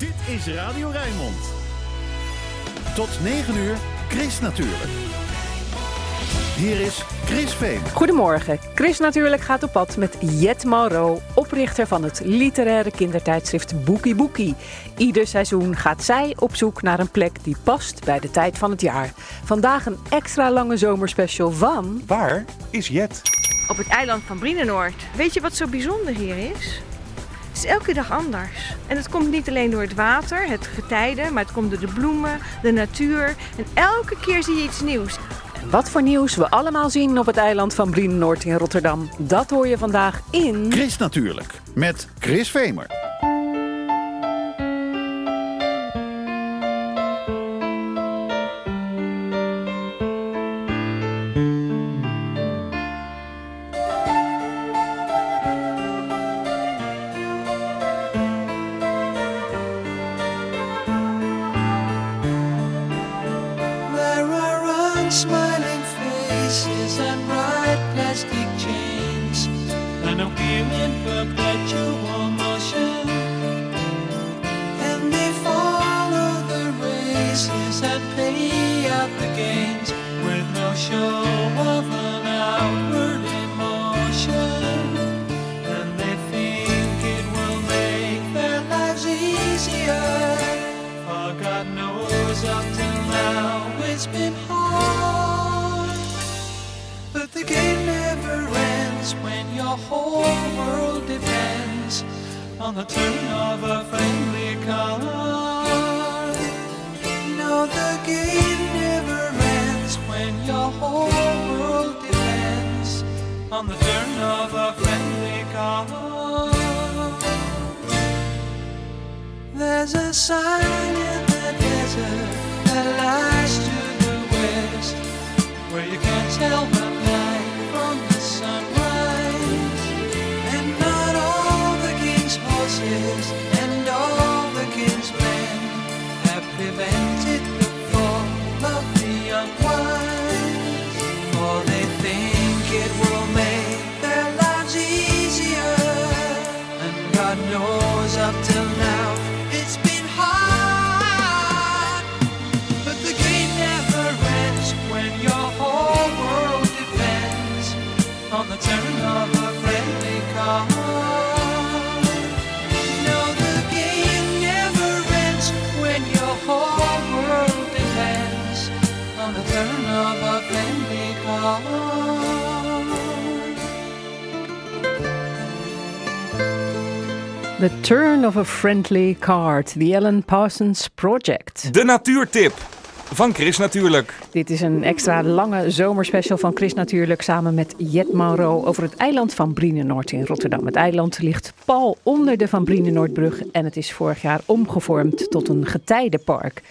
Dit is Radio Rijnmond. Tot 9 uur, Chris natuurlijk. Hier is Chris Veen. Goedemorgen. Chris natuurlijk gaat op pad met Jet Mauro, oprichter van het literaire kindertijdschrift Boekie Boekie. Ieder seizoen gaat zij op zoek naar een plek die past bij de tijd van het jaar. Vandaag een extra lange zomerspecial van... Waar is Jet? Op het eiland van Brienenoord. Weet je wat zo bijzonder hier is? Het is elke dag anders. En het komt niet alleen door het water, het getijden, maar het komt door de bloemen, de natuur. En elke keer zie je iets nieuws. Wat voor nieuws we allemaal zien op het eiland van Brienenoord in Rotterdam, dat hoor je vandaag in... Chris natuurlijk, met Chris Vemer. Turn of a friendly card. No, the game never ends when your whole world depends on the turn of a friendly card. There's a sign in the desert that lies to the west, where you can't tell and all the king's men have prevented The Turn of a Friendly Card, the Ellen Parsons Project. De natuurtip van Chris natuurlijk. Dit is een extra lange zomerspecial van Chris Natuurlijk samen met Jet Mauro over het eiland van Brienenoord in Rotterdam. Het eiland ligt pal onder de Van Brienenoordbrug en het is vorig jaar omgevormd tot een getijdenpark.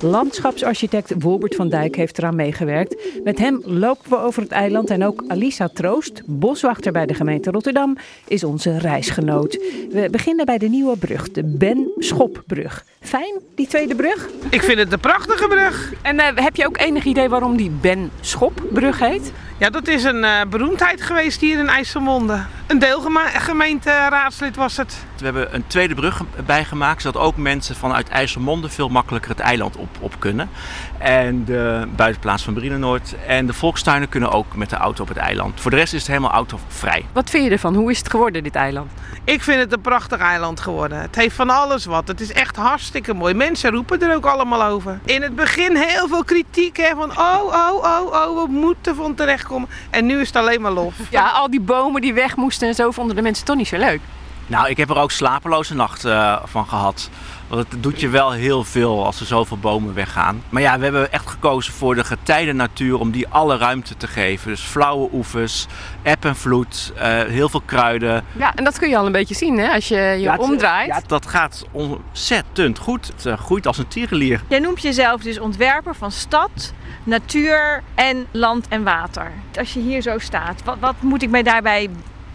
Landschapsarchitect Wolbert van Dijk heeft eraan meegewerkt. Met hem lopen we over het eiland en ook Alisa Troost, boswachter bij de gemeente Rotterdam, is onze reisgenoot. We beginnen bij de nieuwe brug, de Ben Schopbrug. Fijn, die tweede brug? Ik vind het een prachtige brug. En eh, heb je ook enig idee waarom die Ben Schopbrug heet? Ja, dat is een eh, beroemdheid geweest hier in IJsselmonde. Een deelgemeenteraadslid was het. We hebben een tweede brug bijgemaakt, zodat ook mensen vanuit IJsselmonde veel makkelijker het eiland op, op kunnen. En de buitenplaats van Brienenoord en de volkstuinen kunnen ook met de auto op het eiland. Voor de rest is het helemaal autovrij. Wat vind je ervan? Hoe is het geworden, dit eiland? Ik vind het een prachtig eiland geworden. Het heeft van alles wat. Het is echt hartstikke mooi. Mensen roepen er ook allemaal over. In het begin heel veel kritiek. Hè, van oh, oh, oh, oh, we moeten van terechtkomen. En nu is het alleen maar lof. Ja, al die bomen die weg moesten en zo vonden de mensen toch niet zo leuk. Nou, ik heb er ook slapeloze nachten eh, van gehad. Want het doet je wel heel veel als er zoveel bomen weggaan. Maar ja, we hebben echt gekozen voor de getijdennatuur om die alle ruimte te geven. Dus flauwe oevers, eb en vloed, eh, heel veel kruiden. Ja, en dat kun je al een beetje zien hè, als je je Ja, het- omdraait. Ja, dat gaat ontzettend goed. Het eh, groeit als een tierenlier. Jij noemt jezelf dus ontwerper van stad, natuur en land en water. Als je hier zo staat, wat, wat moet ik mij daarbij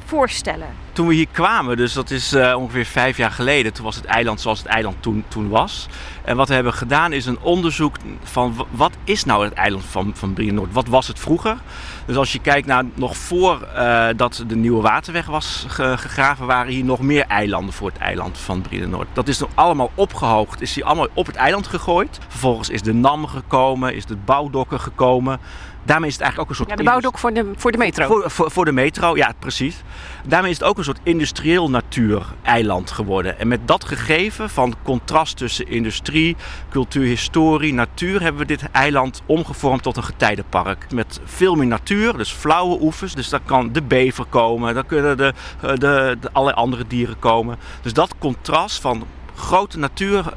voorstellen? Toen we hier kwamen, dus dat is eh, ongeveer vijf jaar geleden, toen was het eiland zoals het eiland toen, toen was. En wat we hebben gedaan is een onderzoek van wat is nou het eiland van, van Brienenoord? Wat was het vroeger? Dus als je kijkt naar nog voor eh, dat de nieuwe waterweg was ge- gegraven, waren hier nog meer eilanden voor het eiland van Brienenoord. Dat is nog allemaal opgehoogd, is hier allemaal op het eiland gegooid. Vervolgens is de NAM gekomen, is de bouwdokken gekomen. Daarmee is het eigenlijk ook een soort Ja, de bouwdok voor de, voor de metro. voor, voor, voor de metro, ja, precies. Daarmee is het ook een soort industrieel natuureiland geworden. En met dat gegeven van contrast tussen industrie, cultuur, historie, natuur, hebben we dit eiland omgevormd tot een getijdenpark. Met veel meer natuur, dus flauwe oevers. Dus daar kan de bever komen, daar kunnen de, eh, de, de allerlei andere dieren komen. Dus dat contrast van grote natuur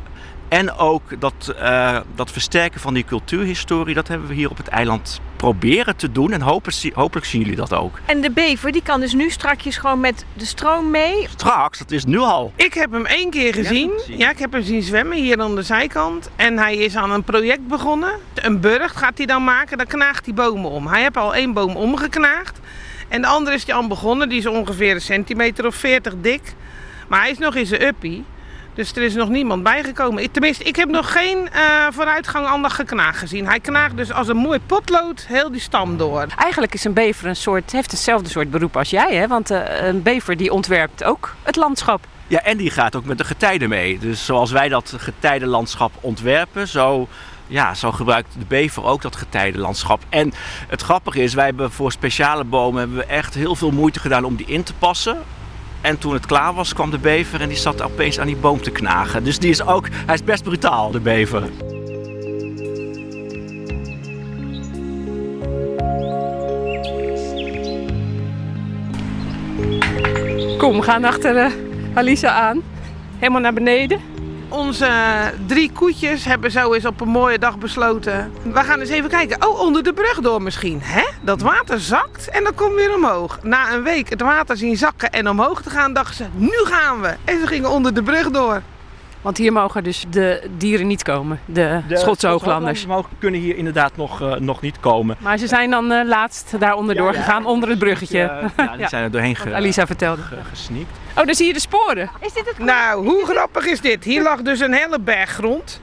en ook dat, eh, dat versterken van die cultuurhistorie, dat hebben we hier op het eiland proberen te doen. En hopen, hopelijk zien jullie dat ook. En de bever die kan dus nu strakjes gewoon met de stroom mee. Straks, dat is nu al. Ik heb hem één keer gezien. Ja, ik heb hem zien zwemmen hier aan de zijkant. En hij is aan een project begonnen. Een burcht gaat hij dan maken, dan knaagt hij bomen om. Hij heeft al één boom omgeknaagd. En de andere is hij al begonnen. Die is ongeveer een centimeter of 40 dik. Maar hij is nog in zijn uppie. Dus er is nog niemand bijgekomen. Tenminste, ik heb nog geen eh, vooruitgang aan dat geknaag gezien. Hij knaagt dus als een mooi potlood heel die stam door. Eigenlijk is een bever een soort, heeft hetzelfde soort beroep als jij, hè? Want eh, een bever die ontwerpt ook het landschap. Ja, en die gaat ook met de getijden mee. Dus zoals wij dat getijdenlandschap ontwerpen, zo, ja, zo gebruikt de bever ook dat getijdenlandschap. En het grappige is, wij hebben voor speciale bomen hebben we echt heel veel moeite gedaan om die in te passen. En toen het klaar was, kwam de bever en die zat opeens aan die boom te knagen. Dus die is ook, hij is best brutaal, de bever. Kom, we gaan achter eh, Alisa aan. Helemaal naar beneden. Onze drie koetjes hebben zo eens op een mooie dag besloten. We gaan eens even kijken. Oh, onder de brug door misschien. Hè? Dat water zakt en dan komt weer omhoog. Na een week het water zien zakken en omhoog te gaan, dachten ze: nu gaan we. En ze gingen onder de brug door. Want hier mogen dus de dieren niet komen, de, Schotse hooglanders. mogen kunnen hier inderdaad nog, eh, nog niet komen. Maar ze zijn dan eh, laatst daaronder Ja, ja. doorgegaan, onder het bruggetje. Ja, ja, die Ja. zijn er doorheen ge, Alisa vertelde. ge- gesneakt. Oh, daar zie je de sporen. Is dit het? Nou, hoe grappig is dit? Hier lag dus een hele berg grond.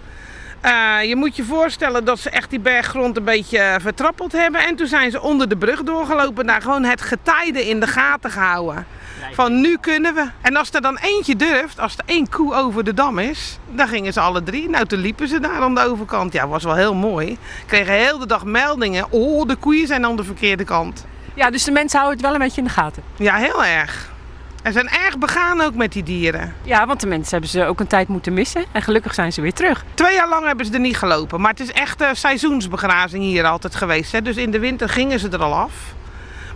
Eh, je moet je voorstellen dat ze echt die berggrond een beetje eh, vertrappeld hebben. En toen zijn ze onder de brug doorgelopen. Daar gewoon het getijde in de gaten gehouden. Van nu kunnen we. En als er dan eentje durft, als er één koe over de dam is, dan gingen ze alle drie. Nou, toen liepen ze daar aan de overkant. Ja, was wel heel mooi. Kregen heel de dag meldingen. Oh, de koeien zijn aan de verkeerde kant. Ja, dus de mensen houden het wel een beetje in de gaten. Ja, heel erg. En zijn erg begaan ook met die dieren. Ja, want de mensen hebben ze ook een tijd moeten missen. En gelukkig zijn ze weer terug. Twee jaar lang hebben ze er niet gelopen. Maar het is echt eh, seizoensbegrazing hier altijd geweest. Hè? Dus in de winter gingen ze er al af.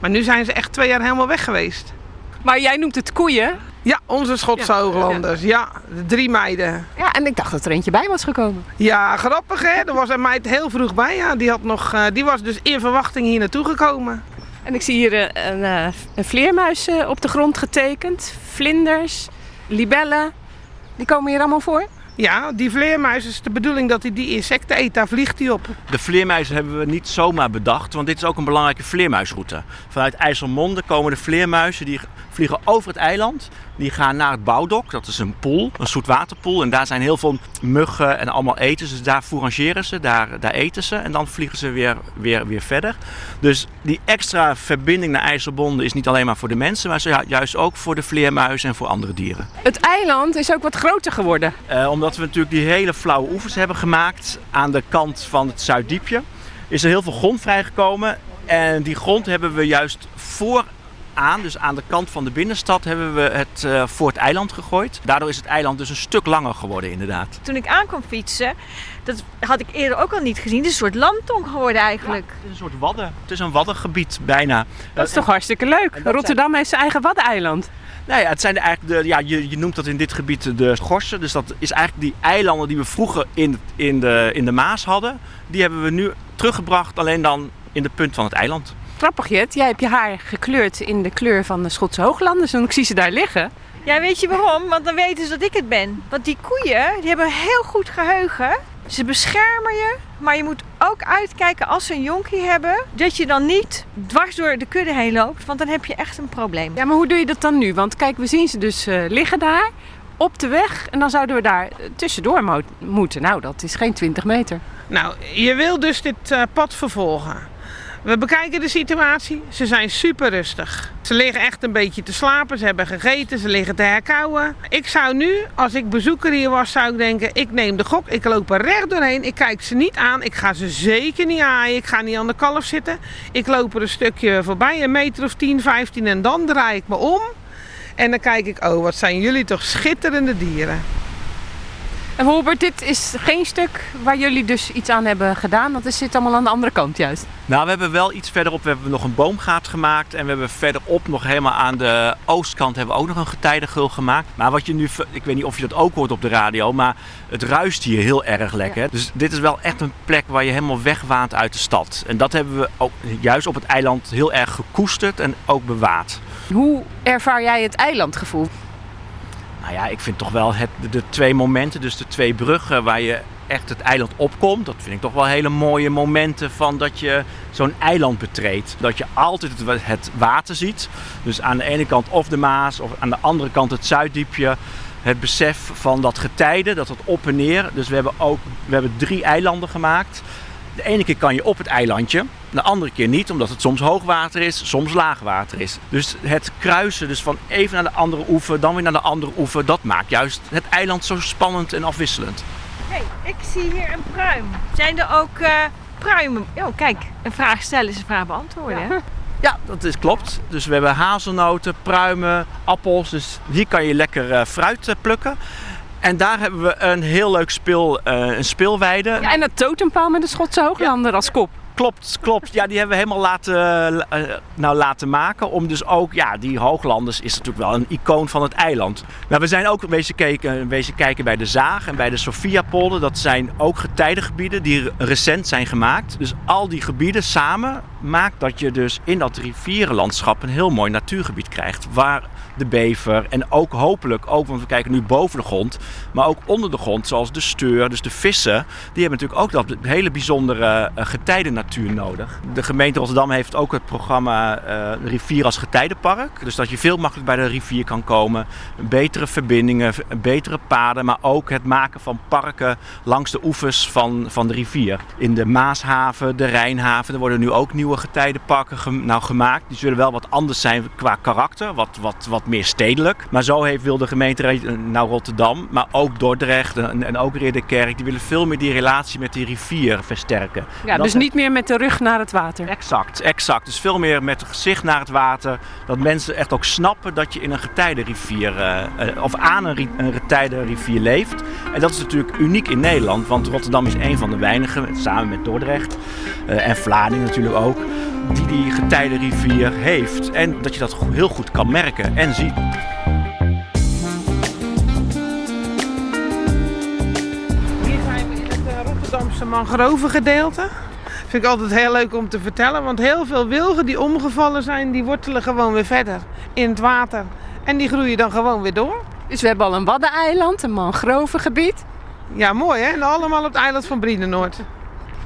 Maar nu zijn ze echt twee jaar helemaal weg geweest. Maar jij noemt het koeien. Ja, onze Schotse Ja, Hooglanders. Ja, de drie meiden. Ja, en ik dacht dat er eentje bij was gekomen. Ja, grappig hè. Er was een meid heel vroeg bij. Ja. Die, had nog, eh, die was dus in verwachting hier naartoe gekomen. En ik zie hier eh, een, eh, een vleermuis op de grond getekend. Vlinders, libellen. Die komen hier allemaal voor. Ja, die vleermuis is de bedoeling dat hij die insecten eet. Daar vliegt hij op. De vleermuizen hebben we niet zomaar bedacht, want dit is ook een belangrijke vleermuisroute. Vanuit IJsselmonde komen de vleermuizen, die vliegen over het eiland. Die gaan naar het bouwdok, dat is een pool, een zoetwaterpoel. En daar zijn heel veel muggen en allemaal eten. Dus daar fourageren ze, daar, daar eten ze en dan vliegen ze weer, weer, weer verder. Dus die extra verbinding naar IJsselmonde is niet alleen maar voor de mensen, maar ju- juist ook voor de vleermuizen en voor andere dieren. Het eiland is ook wat groter geworden. Eh, omdat we natuurlijk die hele flauwe oevers hebben gemaakt aan de kant van het Zuiddiepje, is er heel veel grond vrijgekomen. En die grond hebben we juist vooraan, dus aan de kant van de binnenstad, hebben we het eh, voor het eiland gegooid. Daardoor is het eiland dus een stuk langer geworden inderdaad. Toen ik aankwam fietsen, dat had ik eerder ook al niet gezien. Het is een soort landtong geworden eigenlijk. Het is een soort wadden. Het is een waddengebied bijna. Dat is toch hartstikke leuk. zijn- Rotterdam heeft zijn eigen waddeneiland. Nou ja, het zijn eigenlijk de, ja, je, je noemt dat in dit gebied de gorsen. Dus dat is eigenlijk die eilanden die we vroeger in, in, de, in de Maas hadden. Die hebben we nu teruggebracht, alleen dan in de punt van het eiland. Grappig Jet, jij hebt je haar gekleurd in de kleur van de Schotse hooglanders. En ik zie ze daar liggen. Ja, weet je waarom? Want dan weten ze dat ik het ben. Want die koeien, die hebben een heel goed geheugen. Ze beschermen je, maar je moet ook uitkijken als ze een jonkie hebben, dat je dan niet dwars door de kudde heen loopt, want dan heb je echt een probleem. Ja, maar hoe doe je dat dan nu? Want kijk, we zien ze dus eh, liggen daar op de weg en dan zouden we daar eh, tussendoor mo- moeten. Nou, dat is geen 20 meter. Nou, je wil dus dit eh, pad vervolgen. We bekijken de situatie. Ze zijn super rustig. Ze liggen echt een beetje te slapen. Ze hebben gegeten. Ze liggen te herkauwen. Ik zou nu, als ik bezoeker hier was, zou ik denken: ik neem de gok. Ik loop er recht doorheen. Ik kijk ze niet aan. Ik ga ze zeker niet aaien. Ik ga niet aan de kalf zitten. Ik loop er een stukje voorbij, een meter of 10, 15 en dan draai ik me om. En dan kijk ik: oh, wat zijn jullie toch schitterende dieren. En Robert, dit is geen stuk waar jullie dus iets aan hebben gedaan. Dat is- zit allemaal aan de andere kant juist. Nou, we hebben wel iets verderop, we hebben nog een boomgaat gemaakt. En we hebben verderop nog helemaal aan de oostkant hebben we ook nog een getijdengul gemaakt. Maar wat je nu, ik weet niet of je dat ook hoort op de radio, maar het ruist hier heel erg lekker. Dus dit is wel echt een plek waar je helemaal wegwaant uit de stad. En dat hebben we ook juist op het eiland heel erg gekoesterd en ook bewaard. Hoe ervaar jij het eilandgevoel? Nou ja, ik vind toch wel het, de, twee momenten, dus de twee bruggen waar je echt het eiland opkomt. Dat vind ik toch wel hele mooie momenten van dat je zo'n eiland betreedt. Dat je altijd het water ziet. Dus aan de ene kant of de Maas of aan de andere kant het Zuiddiepje. Het besef van dat getijden, dat het op en neer. Dus we hebben ook we hebben drie eilanden gemaakt. De ene keer kan je op het eilandje, de andere keer niet, omdat het soms hoogwater is, soms laagwater is. Dus het kruisen, dus van even naar de andere oever, dan weer naar de andere oever, dat maakt juist het eiland zo spannend en afwisselend. hey, ik zie hier een pruim. Zijn er ook eh, pruimen? Oh, kijk, een vraag stellen is een vraag beantwoorden. hè? Ja, dat is klopt. Dus we hebben hazelnoten, pruimen, appels. Dus hier kan je lekker eh, fruit eh, plukken. En daar hebben we een heel leuk speel, eh, een speelweide. Ja, en dat totempaal met de Schotse Hooglander als kop. Klopt, klopt. Ja, die hebben we helemaal laten, eh, nou, laten maken. Om dus ook, ja, die Hooglanders is natuurlijk wel een icoon van het eiland. Maar we zijn ook wezen kijken, wezen kijken bij de Zaag en bij de Sophiapolder. Dat zijn ook getijdengebieden die recent zijn gemaakt. Dus al die gebieden samen maakt dat je dus in dat rivierenlandschap een heel mooi natuurgebied krijgt. Waar de bever en ook hopelijk ook, want we kijken nu boven de grond, maar ook onder de grond, zoals de steur, dus de vissen, die hebben natuurlijk ook dat hele bijzondere eh, getijdennatuur nodig. De gemeente Rotterdam heeft ook het programma eh, Rivier als getijdenpark, dus dat je veel makkelijker bij de rivier kan komen, betere verbindingen, betere paden, maar ook het maken van parken langs de oevers van, van de rivier. In de Maashaven, de Rijnhaven, er worden nu ook nieuwe getijdenparken nou, gemaakt. Die zullen wel wat anders zijn qua karakter, wat, wat, wat meer stedelijk. Maar zo heeft, wil de gemeente nou Rotterdam, maar ook Dordrecht en, en ook Ridderkerk, die willen veel meer die relatie met die rivier versterken. Ja, dus niet meer met de rug naar het water. Exact, exact. Dus veel meer met het gezicht naar het water. Dat mensen echt ook snappen dat je in een getijdenrivier eh, of aan een, ri- een getijdenrivier leeft. En dat is natuurlijk uniek in Nederland, want Rotterdam is een van de weinigen, samen met Dordrecht eh, en Vlaardingen natuurlijk ook, die die getijdenrivier heeft. En dat je dat heel goed kan merken en zien. Hier zijn we in het eh, Rotterdamse mangrovengedeelte. Vind ik altijd heel leuk om te vertellen, want heel veel wilgen die omgevallen zijn, die wortelen gewoon weer verder in het water. En die groeien dan gewoon weer door. Dus we hebben al een waddeneiland, een mangrovengebied. Ja, mooi hè? En allemaal op het eiland van Brienenoord.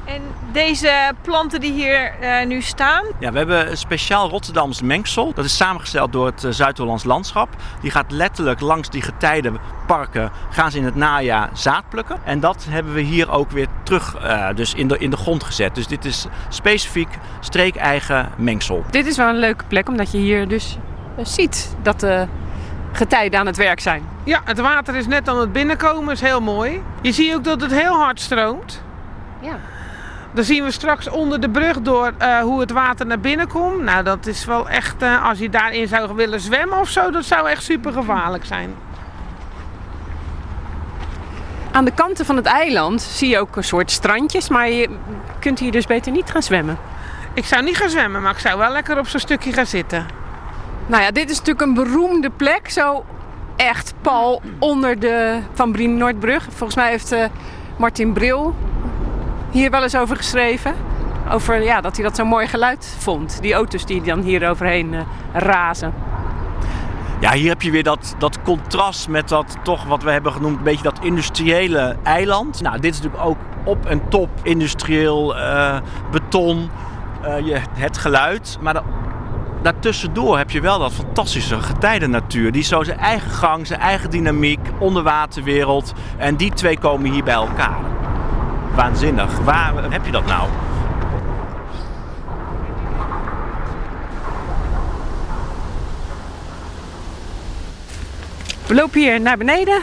En deze planten die hier eh, nu staan, Ja, we hebben een speciaal Rotterdams mengsel. Dat is samengesteld door het eh, Zuid-Hollands Landschap. Die gaat letterlijk langs die getijdenparken gaan ze in het najaar zaad plukken. En dat hebben we hier ook weer terug eh, dus in, de, in de grond gezet. Dus dit is specifiek streekeigen mengsel. Dit is wel een leuke plek, omdat je hier dus ziet dat de getijden aan het werk zijn. Ja, het water is net aan het binnenkomen, is heel mooi. Je ziet ook dat het heel hard stroomt. Ja. Dan zien we straks onder de brug door eh, hoe het water naar binnen komt. Nou, dat is wel echt, eh, als je daarin zou willen zwemmen of zo, dat zou echt super gevaarlijk zijn. Aan de kanten van het eiland zie je ook een soort strandjes, maar je kunt hier dus beter niet gaan zwemmen. Ik zou niet gaan zwemmen, maar ik zou wel lekker op zo'n stukje gaan zitten. Nou ja, dit is natuurlijk een beroemde plek, zo echt pal onder de Van Brien Noordbrug. Volgens mij heeft eh, Martin Bril hier wel eens over geschreven. Over ja, dat hij dat zo'n mooi geluid vond. Die auto's die dan hier overheen eh, razen. Ja, hier heb je weer dat, dat contrast met dat toch wat we hebben genoemd, een beetje dat industriële eiland. Nou, dit is natuurlijk ook op en top industrieel eh, beton, eh, je, het geluid. Maar da- daartussendoor heb je wel dat fantastische getijdennatuur. Die zo zijn eigen gang, zijn eigen dynamiek, onderwaterwereld. En die twee komen hier bij elkaar. Waanzinnig. Waar heb je dat nou? We lopen hier naar beneden,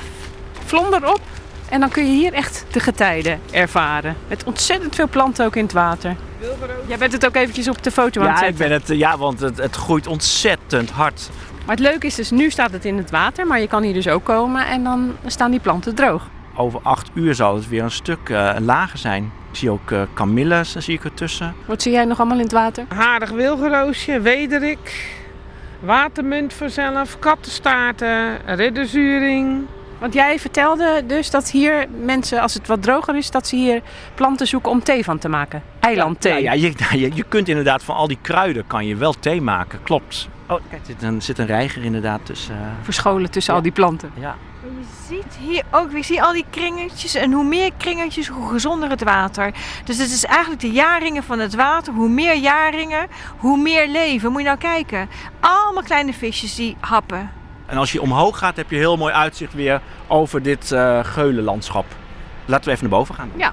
vlonder op. En dan kun je hier echt de getijden ervaren. Met ontzettend veel planten ook in het water. Jij bent het ook eventjes op de foto aan het Ja, ik zetten. ben het, eh, ja want het, het groeit ontzettend hard. Maar het leuke is dus, nu staat het in het water. Maar je kan hier dus ook komen en dan staan die planten droog. Over acht uur zal het weer een stuk eh, lager zijn. Ik zie ook eh kamilles, zie ik ertussen. Wat zie jij nog allemaal in het water? Harig wilgenroosje, wederik, watermunt vanzelf, kattenstaarten, ridderzuring. Want jij vertelde dus dat hier mensen, als het wat droger is, dat ze hier planten zoeken om thee van te maken. Eilandthee. Ja, ja, je, je, je kunt inderdaad van al die kruiden kan je wel thee maken, klopt. Oh, kijk, er zit een, zit een reiger inderdaad tussen. eh, Verscholen tussen Ja. al die planten. ja. Je ziet hier ook je al die kringetjes. En hoe meer kringetjes, hoe gezonder het water. Dus het is eigenlijk de jaringen van het water. Hoe meer jaringen, hoe meer leven. Moet je nou kijken. Allemaal kleine visjes die happen. En als je omhoog gaat, heb je heel mooi uitzicht weer over dit eh geulenlandschap. Laten we even naar boven gaan. Ja.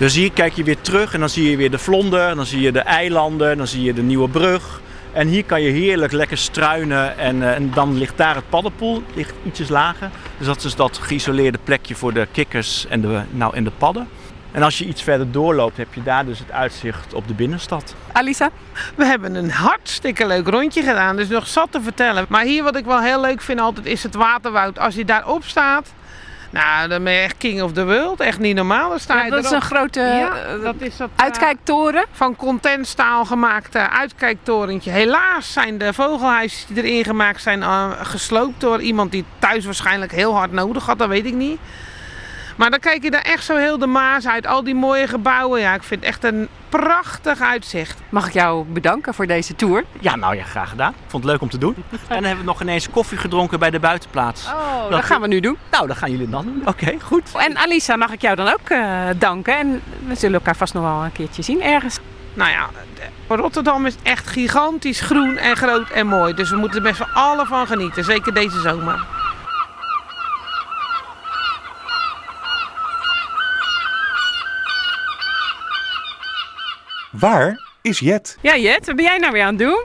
Dus hier kijk je weer terug en dan zie je weer de vlonder, dan zie je de eilanden, dan zie je de nieuwe brug. En hier kan je heerlijk lekker struinen en, eh, en dan ligt daar het paddenpoel, ligt ietsjes lager. Dus dat is dat geïsoleerde plekje voor de kikkers en de, nou, en de padden. En als je iets verder doorloopt, heb je daar dus het uitzicht op de binnenstad. Alisa? We hebben een hartstikke leuk rondje gedaan, dus nog zat te vertellen. Maar hier wat ik wel heel leuk vind altijd is het waterwoud. Als je daarop staat, nou dan ben je echt king of the world. Echt niet normaal. Dan sta je dat is een grote Ja, eh, dat is dat, eh, uitkijktoren. van contentstaal gemaakt uitkijktorentje. Helaas zijn de vogelhuisjes die erin gemaakt zijn eh, gesloopt door iemand die thuis waarschijnlijk heel hard nodig had, dat weet ik niet. Maar dan kijk je daar echt zo heel de Maas uit, al die mooie gebouwen. Ja, ik vind het echt een prachtig uitzicht. Mag ik jou bedanken voor deze tour? Ja, nou ja, graag gedaan. Ik vond het leuk om te doen. En dan hebben we nog ineens koffie gedronken bij de buitenplaats. Oh, dat gaan we nu doen. Nou, dat gaan jullie dan doen. Oké, goed. En Alisa, mag ik jou dan ook eh, danken? En we zullen elkaar vast nog wel een keertje zien ergens. Nou ja, Rotterdam is echt gigantisch groen en groot en mooi. Dus we moeten er best wel alle van genieten, zeker deze zomer. Waar is Jet? Ja, Jet, wat ben jij nou weer aan het doen?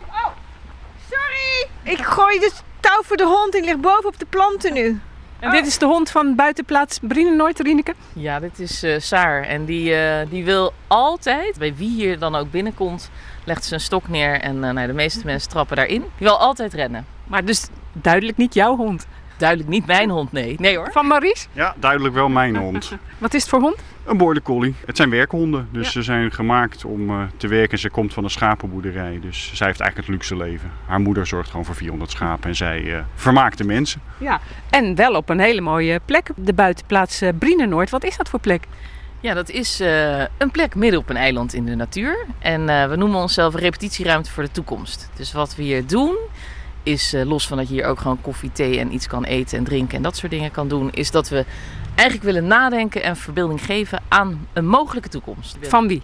Sorry! Ik gooi de touw voor de hond en ligt boven op de planten nu. En dit is de hond van buitenplaats Brienenoord, Rieneke. Ja, dit is eh, Saar. En die, eh, die wil altijd, bij wie hier dan ook binnenkomt, legt ze een stok neer. En eh, nou, de meeste mensen trappen daarin. Die wil altijd rennen. Maar dus duidelijk niet jouw hond. Duidelijk niet mijn hond, nee. Nee hoor. Van Maurice? Ja, duidelijk wel mijn hond. Wat is het voor hond? Een border collie. Het zijn werkhonden, dus ze zijn gemaakt om eh, te werken. Ze komt van een schapenboerderij, dus zij heeft eigenlijk het luxe leven. Haar moeder zorgt gewoon voor 400 schapen en zij eh, vermaakt de mensen. Ja. En wel op een hele mooie plek. De buitenplaats eh, Brienenoord. Wat is dat voor plek? Ja, dat is eh, een plek midden op een eiland in de natuur. En eh, we noemen onszelf repetitieruimte voor de toekomst. Dus wat we hier doen, is eh, los van dat je hier ook gewoon koffie, thee en iets kan eten en drinken en dat soort dingen kan doen, is dat we eigenlijk willen nadenken en verbeelding geven aan een mogelijke toekomst. Van wie?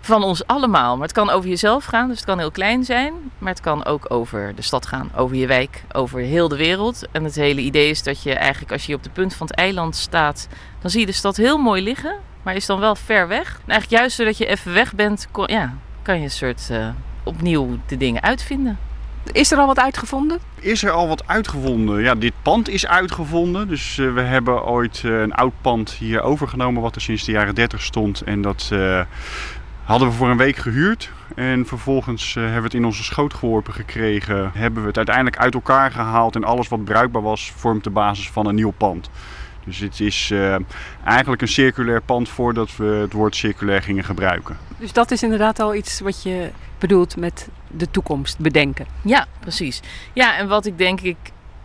Van ons allemaal. Maar het kan over jezelf gaan, dus het kan heel klein zijn. Maar het kan ook over de stad gaan, over je wijk, over heel de wereld. En het hele idee is dat je eigenlijk als je op de punt van het eiland staat, dan zie je de stad heel mooi liggen. Maar is dan wel ver weg. En eigenlijk juist doordat je even weg bent, kon- ja, kan je een soort eh, opnieuw de dingen uitvinden. Is er al wat uitgevonden? Is er al wat uitgevonden? Ja, dit pand is uitgevonden. Dus eh, we hebben ooit eh, een oud pand hier overgenomen wat er sinds de jaren 30 stond. En dat eh, hadden we voor een week gehuurd. En vervolgens hebben we het in onze schoot geworpen gekregen. Hebben we het uiteindelijk uit elkaar gehaald. En alles wat bruikbaar was, vormt de basis van een nieuw pand. Dus het is eh, eigenlijk een circulair pand voordat we het woord circulair gingen gebruiken. Dus dat is inderdaad al iets wat je bedoelt met de toekomst bedenken. Ja, precies. Ja, en wat ik denk ik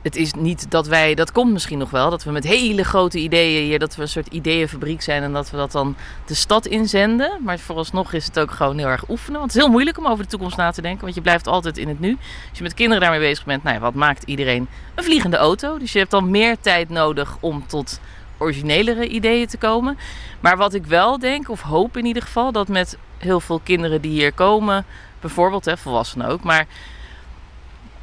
het is niet dat wij, dat komt misschien nog wel, dat we met hele grote ideeën hier, dat we een soort ideeënfabriek zijn en dat we dat dan de stad inzenden. Maar vooralsnog is het ook gewoon heel erg oefenen. Want het is heel moeilijk om over de toekomst na te denken, want je blijft altijd in het nu. Als je met kinderen daarmee bezig bent, nou ja, wat maakt iedereen? Een vliegende auto. Dus je hebt dan meer tijd nodig om tot originelere ideeën te komen. Maar wat ik wel denk, of hoop in ieder geval, dat met heel veel kinderen die hier komen, bijvoorbeeld, hè, volwassenen ook, maar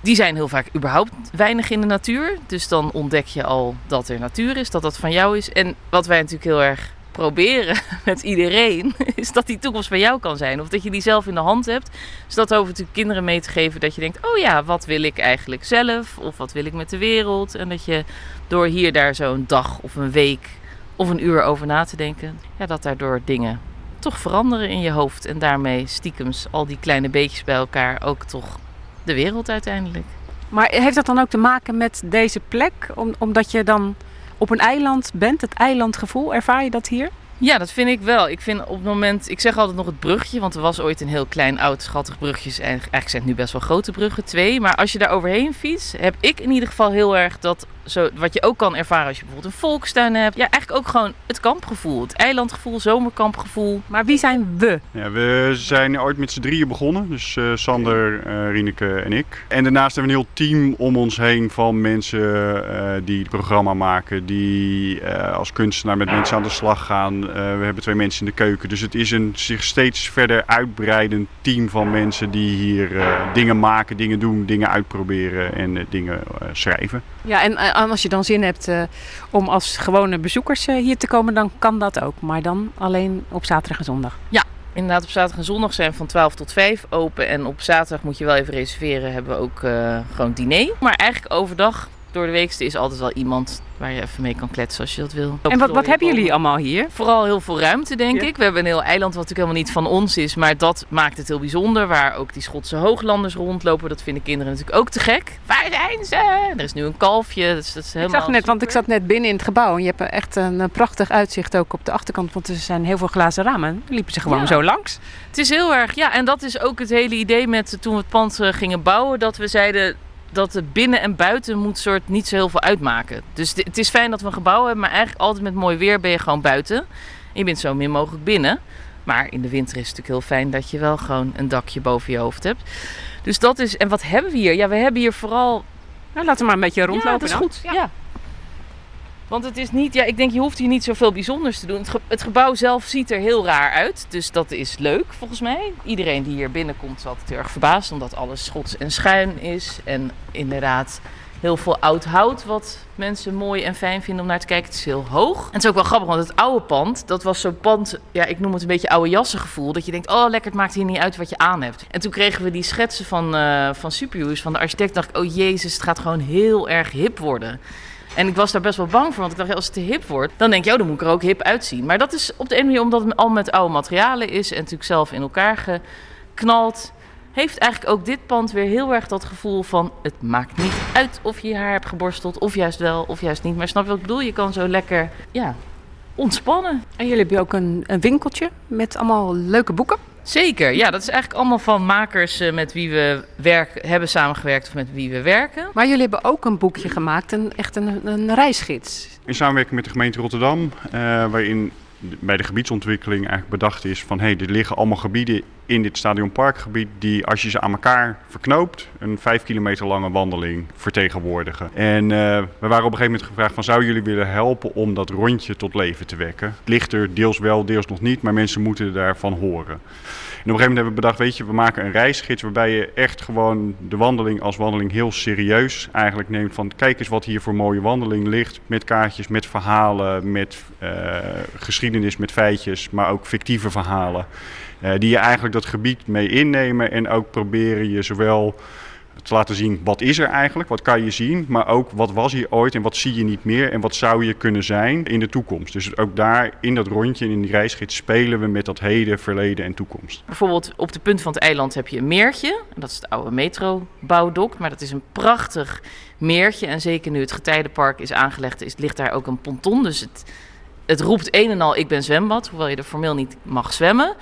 die zijn heel vaak überhaupt weinig in de natuur. Dus dan ontdek je al dat er natuur is, dat dat van jou is. En wat wij natuurlijk heel erg proberen met iedereen, is dat die toekomst van jou kan zijn. Of dat je die zelf in de hand hebt. Dus dat over natuurlijk kinderen mee te geven dat je denkt, oh ja, wat wil ik eigenlijk zelf? Of wat wil ik met de wereld? En dat je door hier daar zo'n dag of een week of een uur over na te denken, ja, dat daardoor dingen toch veranderen in je hoofd. En daarmee stiekems al die kleine beetjes bij elkaar ook toch de wereld uiteindelijk. Maar heeft dat dan ook te maken met deze plek? Om, omdat je dan op een eiland bent, het eilandgevoel, ervaar je dat hier? Ja, dat vind ik wel. Ik vind op het moment, ik zeg altijd nog het brugje, want er was ooit een heel klein, oud, schattig brugje. En eigenlijk zijn het nu best wel grote bruggen, twee. Maar als je daar overheen fietst, heb ik in ieder geval heel erg dat, zo, wat je ook kan ervaren als je bijvoorbeeld een volkstuin hebt. Ja, eigenlijk ook gewoon het kampgevoel, het eilandgevoel, zomerkampgevoel. Maar wie zijn we? Ja, we zijn ooit met z'n drieën begonnen. Dus eh, Sander, eh Rieneke en ik. En daarnaast hebben we een heel team om ons heen van mensen eh, die het programma maken. Die eh, als kunstenaar met mensen aan de slag gaan. Eh, we hebben twee mensen in de keuken. Dus het is een zich steeds verder uitbreidend team van mensen die hier eh, dingen maken, dingen doen, dingen uitproberen en eh, dingen eh, schrijven. Ja, en eh, als je dan zin hebt eh, om als gewone bezoekers eh, hier te komen, dan kan dat ook. Maar dan alleen op zaterdag en zondag. Inderdaad, op zaterdag en zondag zijn we van 12 tot 5 open. En op zaterdag moet je wel even reserveren, hebben we ook gewoon diner. Maar eigenlijk overdag, door de week, is altijd wel iemand waar je even mee kan kletsen als je dat wil. En wat, wat hebben jullie allemaal hier? Vooral heel veel ruimte, denk Ja. ik. We hebben een heel eiland wat natuurlijk helemaal niet van ons is. Maar dat maakt het heel bijzonder. Waar ook die Schotse hooglanders rondlopen. Dat vinden kinderen natuurlijk ook te gek. Waar zijn ze? Er is nu een kalfje. Dus dat is Ik helemaal zag net, want ik zat net binnen in het gebouw en je hebt echt een, eh, prachtig uitzicht ook op de achterkant, want er zijn heel veel glazen ramen. Dan liepen ze gewoon Ja. zo langs. Het is heel erg, ja, en dat is ook het hele idee met toen we het pand eh, gingen bouwen, dat we zeiden dat het binnen en buiten moet soort niet zo heel veel uitmaken. Dus het is fijn dat we een gebouw hebben, maar eigenlijk altijd met mooi weer ben je gewoon buiten. En je bent zo min mogelijk binnen. Maar in de winter is het natuurlijk heel fijn dat je wel gewoon een dakje boven je hoofd hebt. Dus dat is, en wat hebben we hier? Ja, we hebben hier vooral Nou, laten we maar een beetje rondlopen ja, dat is dan. goed. Ja. Want het is niet, ja, ik denk je hoeft hier niet zoveel bijzonders te doen. Het, ge- het gebouw zelf ziet er heel raar uit. Dus dat is leuk volgens mij. Iedereen die hier binnenkomt is altijd heel erg verbaasd. Omdat alles schots en schuin is. En inderdaad heel veel oud hout wat mensen mooi en fijn vinden om naar te kijken. Het is heel hoog. En het is ook wel grappig, want het oude pand, dat was zo'n pand, ja, ik noem het een beetje oude jassengevoel. Dat je denkt, oh lekker, het maakt hier niet uit wat je aan hebt. En toen kregen we die schetsen van, eh van van de architect. dacht ik, oh jezus, het gaat gewoon heel erg hip worden. En ik was daar best wel bang voor, want ik dacht, als het te hip wordt, dan denk je, oh, dan moet ik er ook hip uitzien. Maar dat is op de ene manier omdat het al met oude materialen is en natuurlijk zelf in elkaar geknald. Heeft eigenlijk ook dit pand weer heel erg dat gevoel van: het maakt niet uit of je je haar hebt geborsteld, of juist wel, of juist niet. Maar snap je wat ik bedoel? Je kan zo lekker, ja, ontspannen. En jullie hebben ook een, een winkeltje met allemaal leuke boeken. Zeker, ja, dat is eigenlijk allemaal van makers eh, met wie we werk, hebben samengewerkt of met wie we werken. Maar jullie hebben ook een boekje gemaakt, een, echt een, een reisgids. In samenwerking met de gemeente Rotterdam, eh, waarin bij de gebiedsontwikkeling eigenlijk bedacht is van hé, hey, er liggen allemaal gebieden in dit stadionparkgebied die als je ze aan elkaar verknoopt, een vijf kilometer lange wandeling vertegenwoordigen. En eh, we waren op een gegeven moment gevraagd van zouden jullie willen helpen om dat rondje tot leven te wekken? Het ligt er deels wel, deels nog niet, maar mensen moeten daarvan horen. Een gegeven moment hebben we bedacht, weet je, we maken een reisgids waarbij je echt gewoon de wandeling als wandeling heel serieus eigenlijk neemt. Van kijk eens wat hier voor mooie wandeling ligt. Met kaartjes, met verhalen, met eh, geschiedenis, met feitjes, maar ook fictieve verhalen. eh, die je eigenlijk dat gebied mee innemen en ook proberen je zowel te laten zien wat is er eigenlijk, wat kan je zien, maar ook wat was hier ooit en wat zie je niet meer en wat zou je kunnen zijn in de toekomst. Dus ook daar in dat rondje en in die reisgids spelen we met dat heden, verleden en toekomst. Bijvoorbeeld op de punt van het eiland heb je een meertje. Dat is het oude metrobouwdok. Maar dat is een prachtig meertje. En zeker nu het getijdenpark is aangelegd, is, ligt daar ook een ponton. Dus het, het roept een en al, ik ben zwembad. Hoewel je er formeel niet mag zwemmen.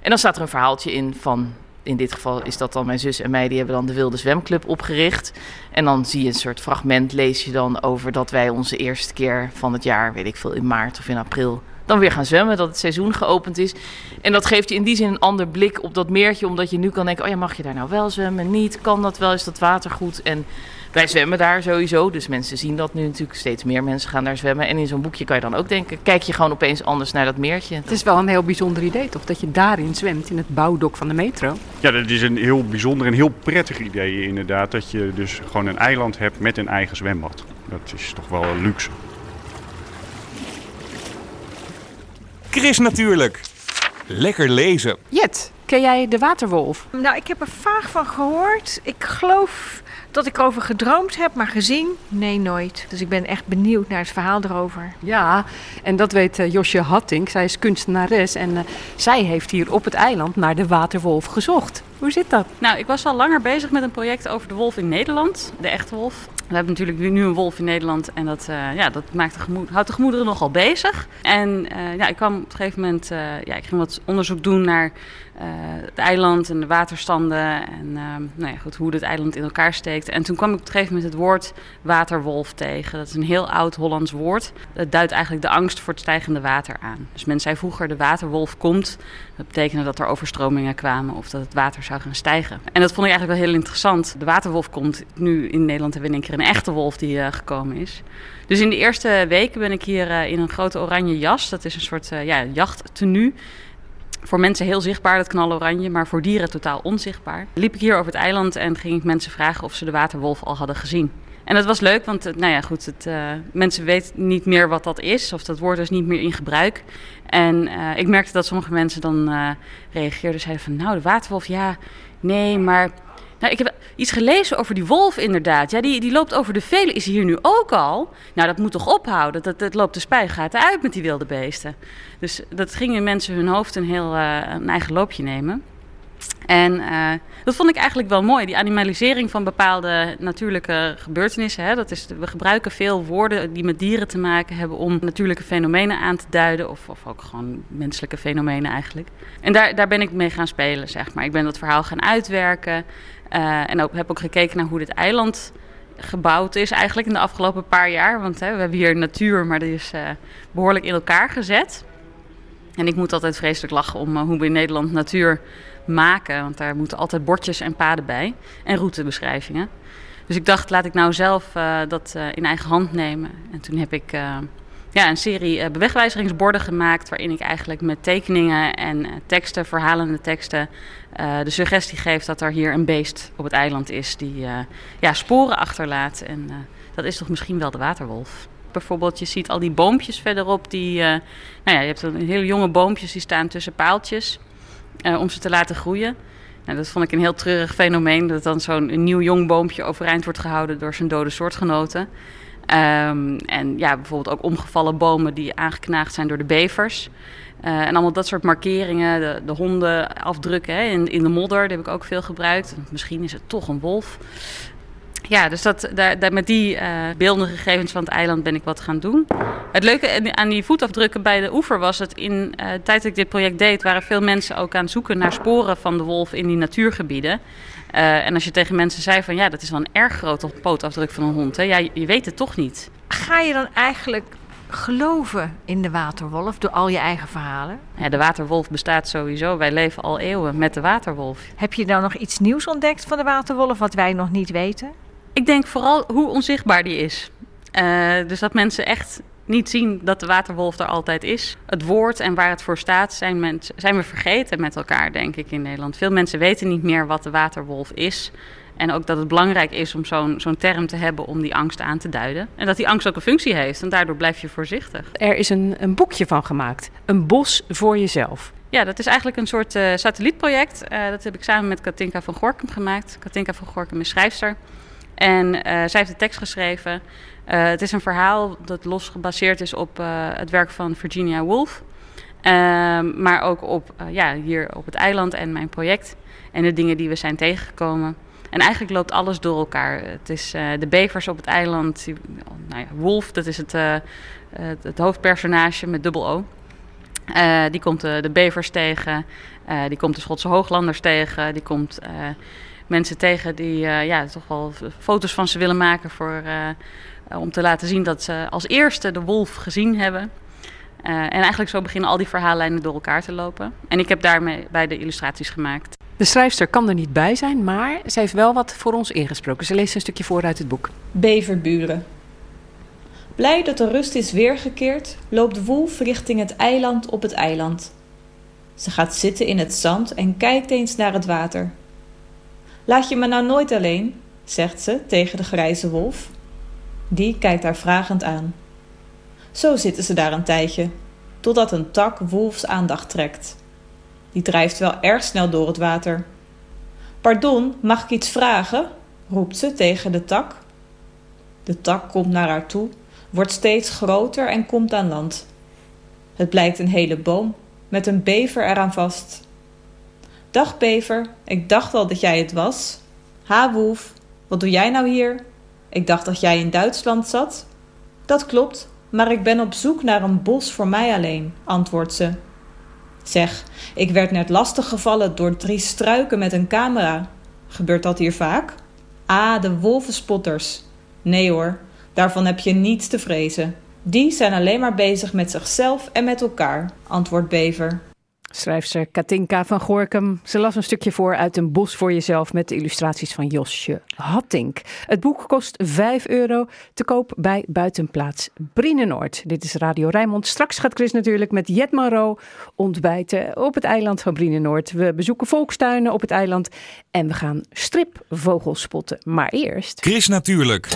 En dan staat er een verhaaltje in van in dit geval is dat dan mijn zus en mij, die hebben dan de Wilde Zwemclub opgericht. En dan zie je een soort fragment, lees je dan over dat wij onze eerste keer van het jaar, weet ik veel, in maart of in april, dan weer gaan zwemmen, dat het seizoen geopend is. En dat geeft je in die zin een ander blik op dat meertje, omdat je nu kan denken, oh ja, mag je daar nou wel zwemmen, niet? Kan dat wel, is dat water goed? En wij zwemmen daar sowieso, dus mensen zien dat nu natuurlijk. Steeds meer mensen gaan daar zwemmen. En in zo'n boekje kan je dan ook denken, kijk je gewoon opeens anders naar dat meertje. Het is wel een heel bijzonder idee, toch? Dat je daarin zwemt, in het bouwdok van de metro. Ja, dat is een heel bijzonder en heel prettig idee inderdaad. Dat je dus gewoon een eiland hebt met een eigen zwembad. Dat is toch wel een luxe. Chris natuurlijk. Lekker lezen. Jet, ken jij de waterwolf? Nou, ik heb er vaag van gehoord. Ik geloof dat ik erover gedroomd heb, maar gezien? Nee, nooit. Dus ik ben echt benieuwd naar het verhaal erover. Ja, en dat weet eh, Josje Hatting. Zij is kunstenares en eh, zij heeft hier op het eiland naar de waterwolf gezocht. Hoe zit dat? Nou, ik was al langer bezig met een project over de wolf in Nederland, de echte wolf. We hebben natuurlijk nu een wolf in Nederland en dat, uh, ja, dat maakt de houdt de gemoederen nogal bezig. En uh, ja, ik kwam op een gegeven moment, uh, ja, ik ging wat onderzoek doen naar het eiland en de waterstanden en nou ja, goed, hoe het eiland in elkaar steekt. En toen kwam ik op een gegeven moment het woord waterwolf tegen. Dat is een heel oud Hollands woord. Dat duidt eigenlijk de angst voor het stijgende water aan. Dus men zei vroeger de waterwolf komt. Dat betekende dat er overstromingen kwamen of dat het water zou gaan stijgen. En dat vond ik eigenlijk wel heel interessant. De waterwolf komt nu in Nederland hebben we in één keer een echte wolf die uh, gekomen is. Dus in de eerste weken ben ik hier uh, in een grote oranje jas. Dat is een soort uh, ja, jachttenu. Voor mensen heel zichtbaar, dat knaloranje, maar voor dieren totaal onzichtbaar. Liep ik hier over het eiland en ging ik mensen vragen of ze de waterwolf al hadden gezien. En dat was leuk, want nou ja, goed, het, uh, mensen weten niet meer wat dat is, of dat woord is niet meer in gebruik. En uh, ik merkte dat sommige mensen dan uh, reageerden, zeiden van, nou, de waterwolf, ja, nee, maar... Nou, ik heb iets gelezen over die wolf inderdaad. Ja, die, die loopt over de velen. Is hier nu ook al? Nou, dat moet toch ophouden? Dat, dat loopt de spuigaten uit met die wilde beesten. Dus dat ging in mensen hun hoofd een heel een eigen loopje nemen. En uh, dat vond ik eigenlijk wel mooi, die animalisering van bepaalde natuurlijke gebeurtenissen. Hè. Dat is, we gebruiken veel woorden die met dieren te maken hebben om natuurlijke fenomenen aan te duiden. Of, of ook gewoon menselijke fenomenen eigenlijk. En daar, daar ben ik mee gaan spelen, zeg maar. Ik ben dat verhaal gaan uitwerken. Uh, en ook, heb ook gekeken naar hoe dit eiland gebouwd is eigenlijk in de afgelopen paar jaar. Want hè, we hebben hier natuur, maar die is uh, behoorlijk in elkaar gezet. En ik moet altijd vreselijk lachen om hoe we in Nederland natuur maken. Want daar moeten altijd bordjes en paden bij. En routebeschrijvingen. Dus ik dacht, laat ik nou zelf uh, dat uh, in eigen hand nemen. En toen heb ik uh, ja, een serie bewegwijzeringsborden gemaakt. Waarin ik eigenlijk met tekeningen en teksten, verhalende teksten. de suggestie geef dat er hier een beest op het eiland is. Die ja, sporen achterlaat. En dat is toch misschien wel de waterwolf. Bijvoorbeeld, je ziet al die boompjes verderop. Die, nou ja, je hebt een hele jonge boompjes die staan tussen paaltjes. Uh, om ze te laten groeien. Nou, dat vond ik een heel treurig fenomeen. Dat dan zo'n nieuw jong boompje overeind wordt gehouden door zijn dode soortgenoten. Um, en ja, bijvoorbeeld ook omgevallen bomen die aangeknaagd zijn door de bevers. Uh, en allemaal dat soort markeringen, de, de honden afdrukken hè, in, in de modder, die heb ik ook veel gebruikt. Misschien is het toch een wolf. Ja, dus dat, daar, daar met die uh, beeldende gegevens van het eiland ben ik wat gaan doen. Het leuke aan die voetafdrukken bij de oever was dat in uh, de tijd dat ik dit project deed, waren veel mensen ook aan het zoeken naar sporen van de wolf in die natuurgebieden. Uh, en als je tegen mensen zei van ja, dat is wel een erg grote pootafdruk van een hond, hè? ja, je weet het toch niet. Ga je dan eigenlijk geloven in de waterwolf door al je eigen verhalen? Ja, de waterwolf bestaat sowieso. Wij leven al eeuwen met de waterwolf. Heb je nou nog iets nieuws ontdekt van de waterwolf wat wij nog niet weten? Ik denk vooral hoe onzichtbaar die is. Uh, dus dat mensen echt niet zien dat de waterwolf er altijd is. Het woord en waar het voor staat zijn, mensen, zijn we vergeten met elkaar, denk ik, in Nederland. Veel mensen weten niet meer wat de waterwolf is. En ook dat het belangrijk is om zo'n zo'n term te hebben om die angst aan te duiden. En dat die angst ook een functie heeft en daardoor blijf je voorzichtig. Er is een, een boekje van gemaakt. Een bos voor jezelf. Ja, dat is eigenlijk een soort uh, satellietproject. Uh, dat heb ik samen met Katinka van Gorkum gemaakt. Katinka van Gorkum is schrijfster. En uh, zij heeft de tekst geschreven. Uh, het is een verhaal dat los gebaseerd is op uh, het werk van Virginia Woolf. maar ook op, ja, hier op het eiland en mijn project. En de dingen die we zijn tegengekomen. En eigenlijk loopt alles door elkaar. Het is de bevers op het eiland. Nou ja, Wolf, dat is het, het, hoofdpersonage met dubbel O. Eh, die komt de, bevers tegen, eh, die komt de Schotse hooglanders tegen, die komt eh, mensen tegen die eh, ja, toch wel foto's van ze willen maken voor, eh, eh, om te laten zien dat ze als eerste de wolf gezien hebben. Eh, en eigenlijk zo beginnen al die verhaallijnen door elkaar te lopen. En ik heb daarmee bij de illustraties gemaakt. De schrijfster kan er niet bij zijn, maar ze heeft wel wat voor ons ingesproken. Ze leest een stukje voor uit het boek. Beverburen. Blij dat de rust is weergekeerd, loopt Wolf richting het eiland op het eiland. Ze gaat zitten in het zand en kijkt eens naar het water. Laat je me nou nooit alleen, zegt ze tegen de grijze wolf. Die kijkt haar vragend aan. Zo zitten ze daar een tijdje, totdat een tak Wolfs aandacht trekt. Die drijft wel erg snel door het water. Pardon, mag ik iets vragen? roept ze tegen de tak. De tak komt naar haar toe, wordt steeds groter en komt aan land. Het blijkt een hele boom met een bever eraan vast. Dag bever, ik dacht al dat jij het was. Ha wolf, wat doe jij nou hier? Ik dacht dat jij in Duitsland zat. Dat klopt, maar ik ben op zoek naar een bos voor mij alleen, antwoordt ze. Zeg, ik werd net lastiggevallen door drie struiken met een camera. Gebeurt dat hier vaak? Ah, de wolvenspotters. Nee hoor, daarvan heb je niets te vrezen. Die zijn alleen maar bezig met zichzelf en met elkaar, antwoordt Bever. Schrijfster Katinka van Gorkum. Ze las een stukje voor uit een bos voor jezelf met de illustraties van Josje Hattink. Het boek kost 5 euro te koop bij Buitenplaats Brienenoord. Dit is Radio Rijnmond. Straks gaat Chris natuurlijk met Jet Maro ontbijten op het eiland van Brienenoord. We bezoeken volkstuinen op het eiland en we gaan stripvogels spotten. Maar eerst... Chris Natuurlijk.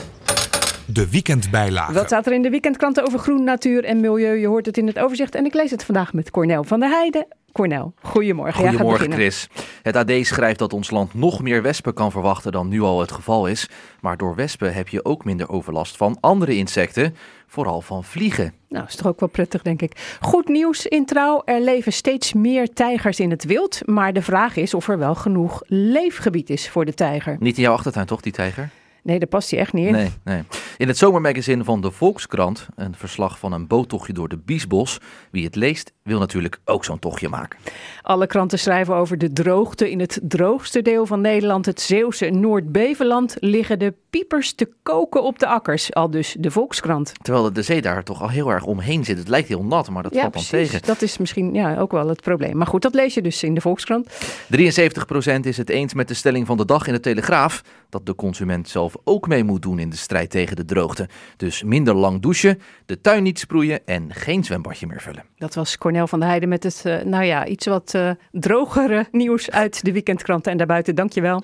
De weekendbijlage. Wat staat er in de weekendkranten over groen, natuur en milieu? Je hoort het in het overzicht en ik lees het vandaag met Cornel van der Heijden. Cornel, goedemorgen. Goedemorgen. Chris. Het AD schrijft dat ons land nog meer wespen kan verwachten dan nu al het geval is. Maar door wespen heb je ook minder overlast van andere insecten, vooral van vliegen. Nou, is toch ook wel prettig, denk ik. Goed nieuws in trouw. Er leven steeds meer tijgers in het wild. Maar de vraag is of er wel genoeg leefgebied is voor de tijger. Niet in jouw achtertuin toch, die tijger? Nee, daar past hij echt niet in. Nee, nee. In het zomermagazine van de Volkskrant, een verslag van een boottochtje door de Biesbos. Wie het leest, wil natuurlijk ook zo'n tochtje maken. Alle kranten schrijven over de droogte. In het droogste deel van Nederland, het Zeeuwse Noord-Beveland, liggen de piepers te koken op de akkers. Al dus de Volkskrant. Terwijl de zee daar toch al heel erg omheen zit. Het lijkt heel nat, maar dat ja, valt dan precies. tegen. Dat is misschien ja, ook wel het probleem. Maar goed, dat lees je dus in de Volkskrant. 73% is het eens met de stelling van de dag in de Telegraaf dat de consument zelf ook mee moet doen in de strijd tegen de droogte. Dus minder lang douchen, de tuin niet sproeien en geen zwembadje meer vullen. Dat was Cornel van der Heijden met het, eh, nou ja, iets wat eh, drogere nieuws uit de weekendkranten en daarbuiten. Dankjewel.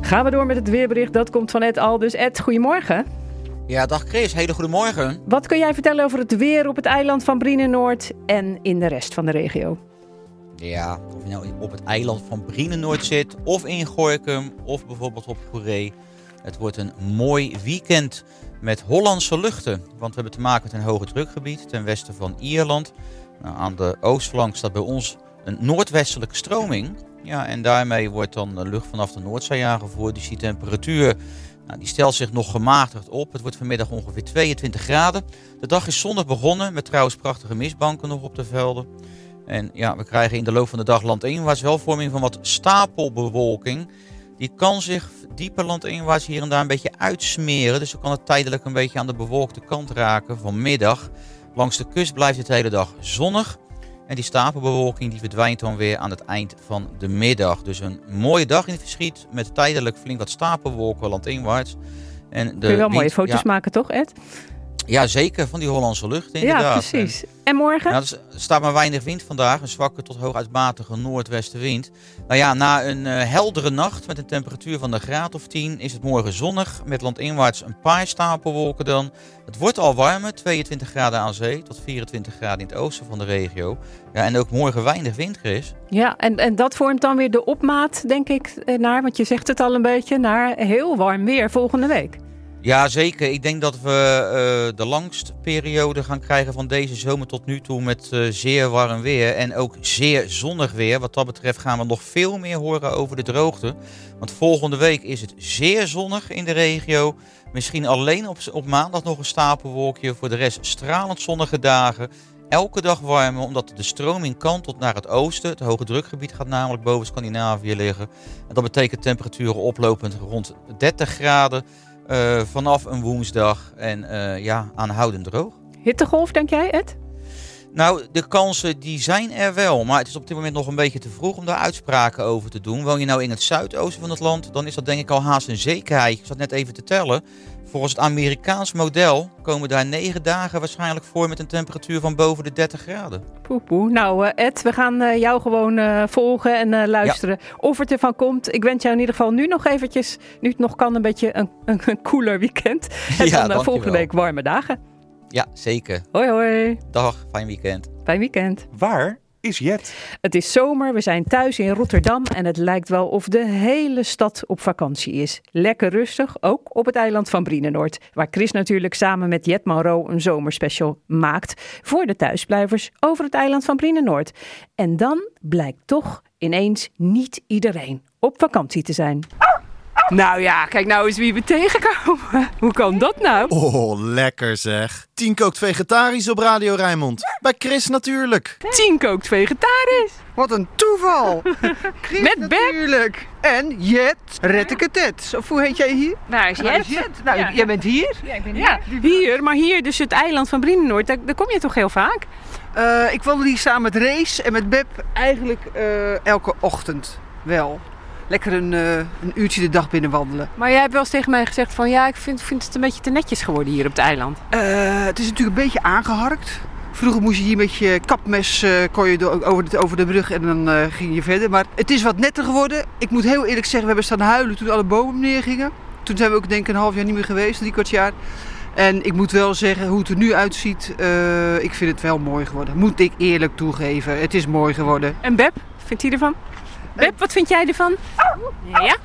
Gaan we door met het weerbericht. Dat komt van Ed Aldus. Ed, goedemorgen. Ja, dag Chris. Hele goedemorgen. Wat kun jij vertellen over het weer op het eiland van Brienenoord en in de rest van de regio? Ja, of je nou op het eiland van Brienenoord zit, of in Gorkum, of bijvoorbeeld op Goeree. Het wordt een mooi weekend met Hollandse luchten. Want we hebben te maken met een hoge drukgebied ten westen van Ierland. Nou, aan de oostflank staat bij ons een noordwestelijke stroming. Ja, en daarmee wordt dan lucht vanaf de Noordzee aangevoerd. Dus die temperatuur nou, die stelt zich nog gematigd op. Het wordt vanmiddag ongeveer 22 graden. De dag is zonnig begonnen met trouwens prachtige mistbanken nog op de velden. En ja, we krijgen in de loop van de dag landinwaarts wel vorming van wat stapelbewolking. Die kan zich dieper landinwaarts hier en daar een beetje uitsmeren. Dus dan kan het tijdelijk een beetje aan de bewolkte kant raken vanmiddag. Langs de kust blijft het de hele dag zonnig. En die stapelbewolking die verdwijnt dan weer aan het eind van de middag. Dus een mooie dag in het verschiet met tijdelijk flink wat stapelwolken landinwaarts. En de Kun je wel mooie foto's ja, maken, toch Ed? Ja, zeker, van die Hollandse lucht inderdaad. Ja, precies. En morgen? Nou, er staat maar weinig wind vandaag, een zwakke tot hooguit matige noordwestenwind. Nou ja, na een eh, heldere nacht met een temperatuur van een graad of 10 is het morgen zonnig met landinwaarts een paar stapelwolken dan. Het wordt al warmer, 22 graden aan zee tot 24 graden in het oosten van de regio. Ja, en ook morgen weinig wind, Chris. Ja, en, en dat vormt dan weer de opmaat, denk ik, eh, naar, want je zegt het al een beetje, naar heel warm weer volgende week. Ja, zeker. Ik denk dat we eh, de langste periode gaan krijgen van deze zomer tot nu toe met eh, zeer warm weer en ook zeer zonnig weer. Wat dat betreft gaan we nog veel meer horen over de droogte. Want volgende week is het zeer zonnig in de regio. Misschien alleen op, op maandag nog een stapelwolkje. Voor de rest stralend zonnige dagen. elke dag warmer, omdat de stroming kantelt naar het oosten. Het hoge drukgebied gaat namelijk boven Scandinavië liggen. En dat betekent temperaturen oplopend rond 30 graden eh, vanaf een woensdag. En eh, ja, aanhoudend droog. Hittegolf, denk jij, Ed? Nou, de kansen die zijn er wel, maar het is op dit moment nog een beetje te vroeg om daar uitspraken over te doen. Woon je nou in het zuidoosten van het land, dan is dat denk ik al haast een zekerheid. Ik zat net even te tellen. Volgens het Amerikaans model komen daar negen dagen waarschijnlijk voor met een temperatuur van boven de 30 graden. Poe, poe. Nou, eh, Ed, we gaan eh, jou gewoon eh, volgen en eh, luisteren of het ervan komt. Ik wens jou in ieder geval nu nog eventjes, nu het nog kan, een beetje een, een, een cooler weekend. En Ja, dan volgende week warme dagen. Ja, zeker. Hoi, hoi. Dag, fijn weekend. Fijn weekend. Waar is Jet? Het is zomer, we zijn thuis in Rotterdam en het lijkt wel of de hele stad op vakantie is. Lekker rustig, ook op het eiland van Brienenoord, waar Chris natuurlijk samen met Jet Monroe een zomerspecial maakt voor de thuisblijvers over het eiland van Brienenoord. En dan blijkt toch ineens niet iedereen op vakantie te zijn. Nou ja, kijk nou eens wie we tegenkomen. Hoe kan dat nou? Oh, lekker zeg. Tien kookt vegetarisch op Radio Rijnmond. Bij Chris natuurlijk. Tien kookt vegetarisch. Wat een toeval. Chris Met Beb. natuurlijk. En Jet Rettekatet. Of hoe heet jij hier? Waar is Waar is Jet? Nou, jij bent hier. Ja, ik ben ja, hier, maar hier dus het eiland van Brienenoord, daar, daar kom je toch heel vaak? Eh, ik wandel hier samen met Race en met Beb eigenlijk eh, elke ochtend wel. Lekker een, eh, een uurtje de dag binnen wandelen. Maar jij hebt wel eens tegen mij gezegd van ja, ik vind, vind het een beetje te netjes geworden hier op het eiland. Eh, het is natuurlijk een beetje aangeharkt. Vroeger moest je hier met je kapmes eh, kon je door- over, de, over de brug en dan ging je verder. Maar het is wat netter geworden. Ik moet heel eerlijk zeggen, we hebben staan huilen toen alle bomen neergingen. Toen zijn we ook denk ik een half jaar niet meer geweest, drie kwart jaar. En ik moet wel zeggen, hoe het er nu uitziet, ik vind het wel mooi geworden. Moet ik eerlijk toegeven. Het is mooi geworden. En Beb, vindt hij ervan? Beb, wat vind jij ervan? Ja?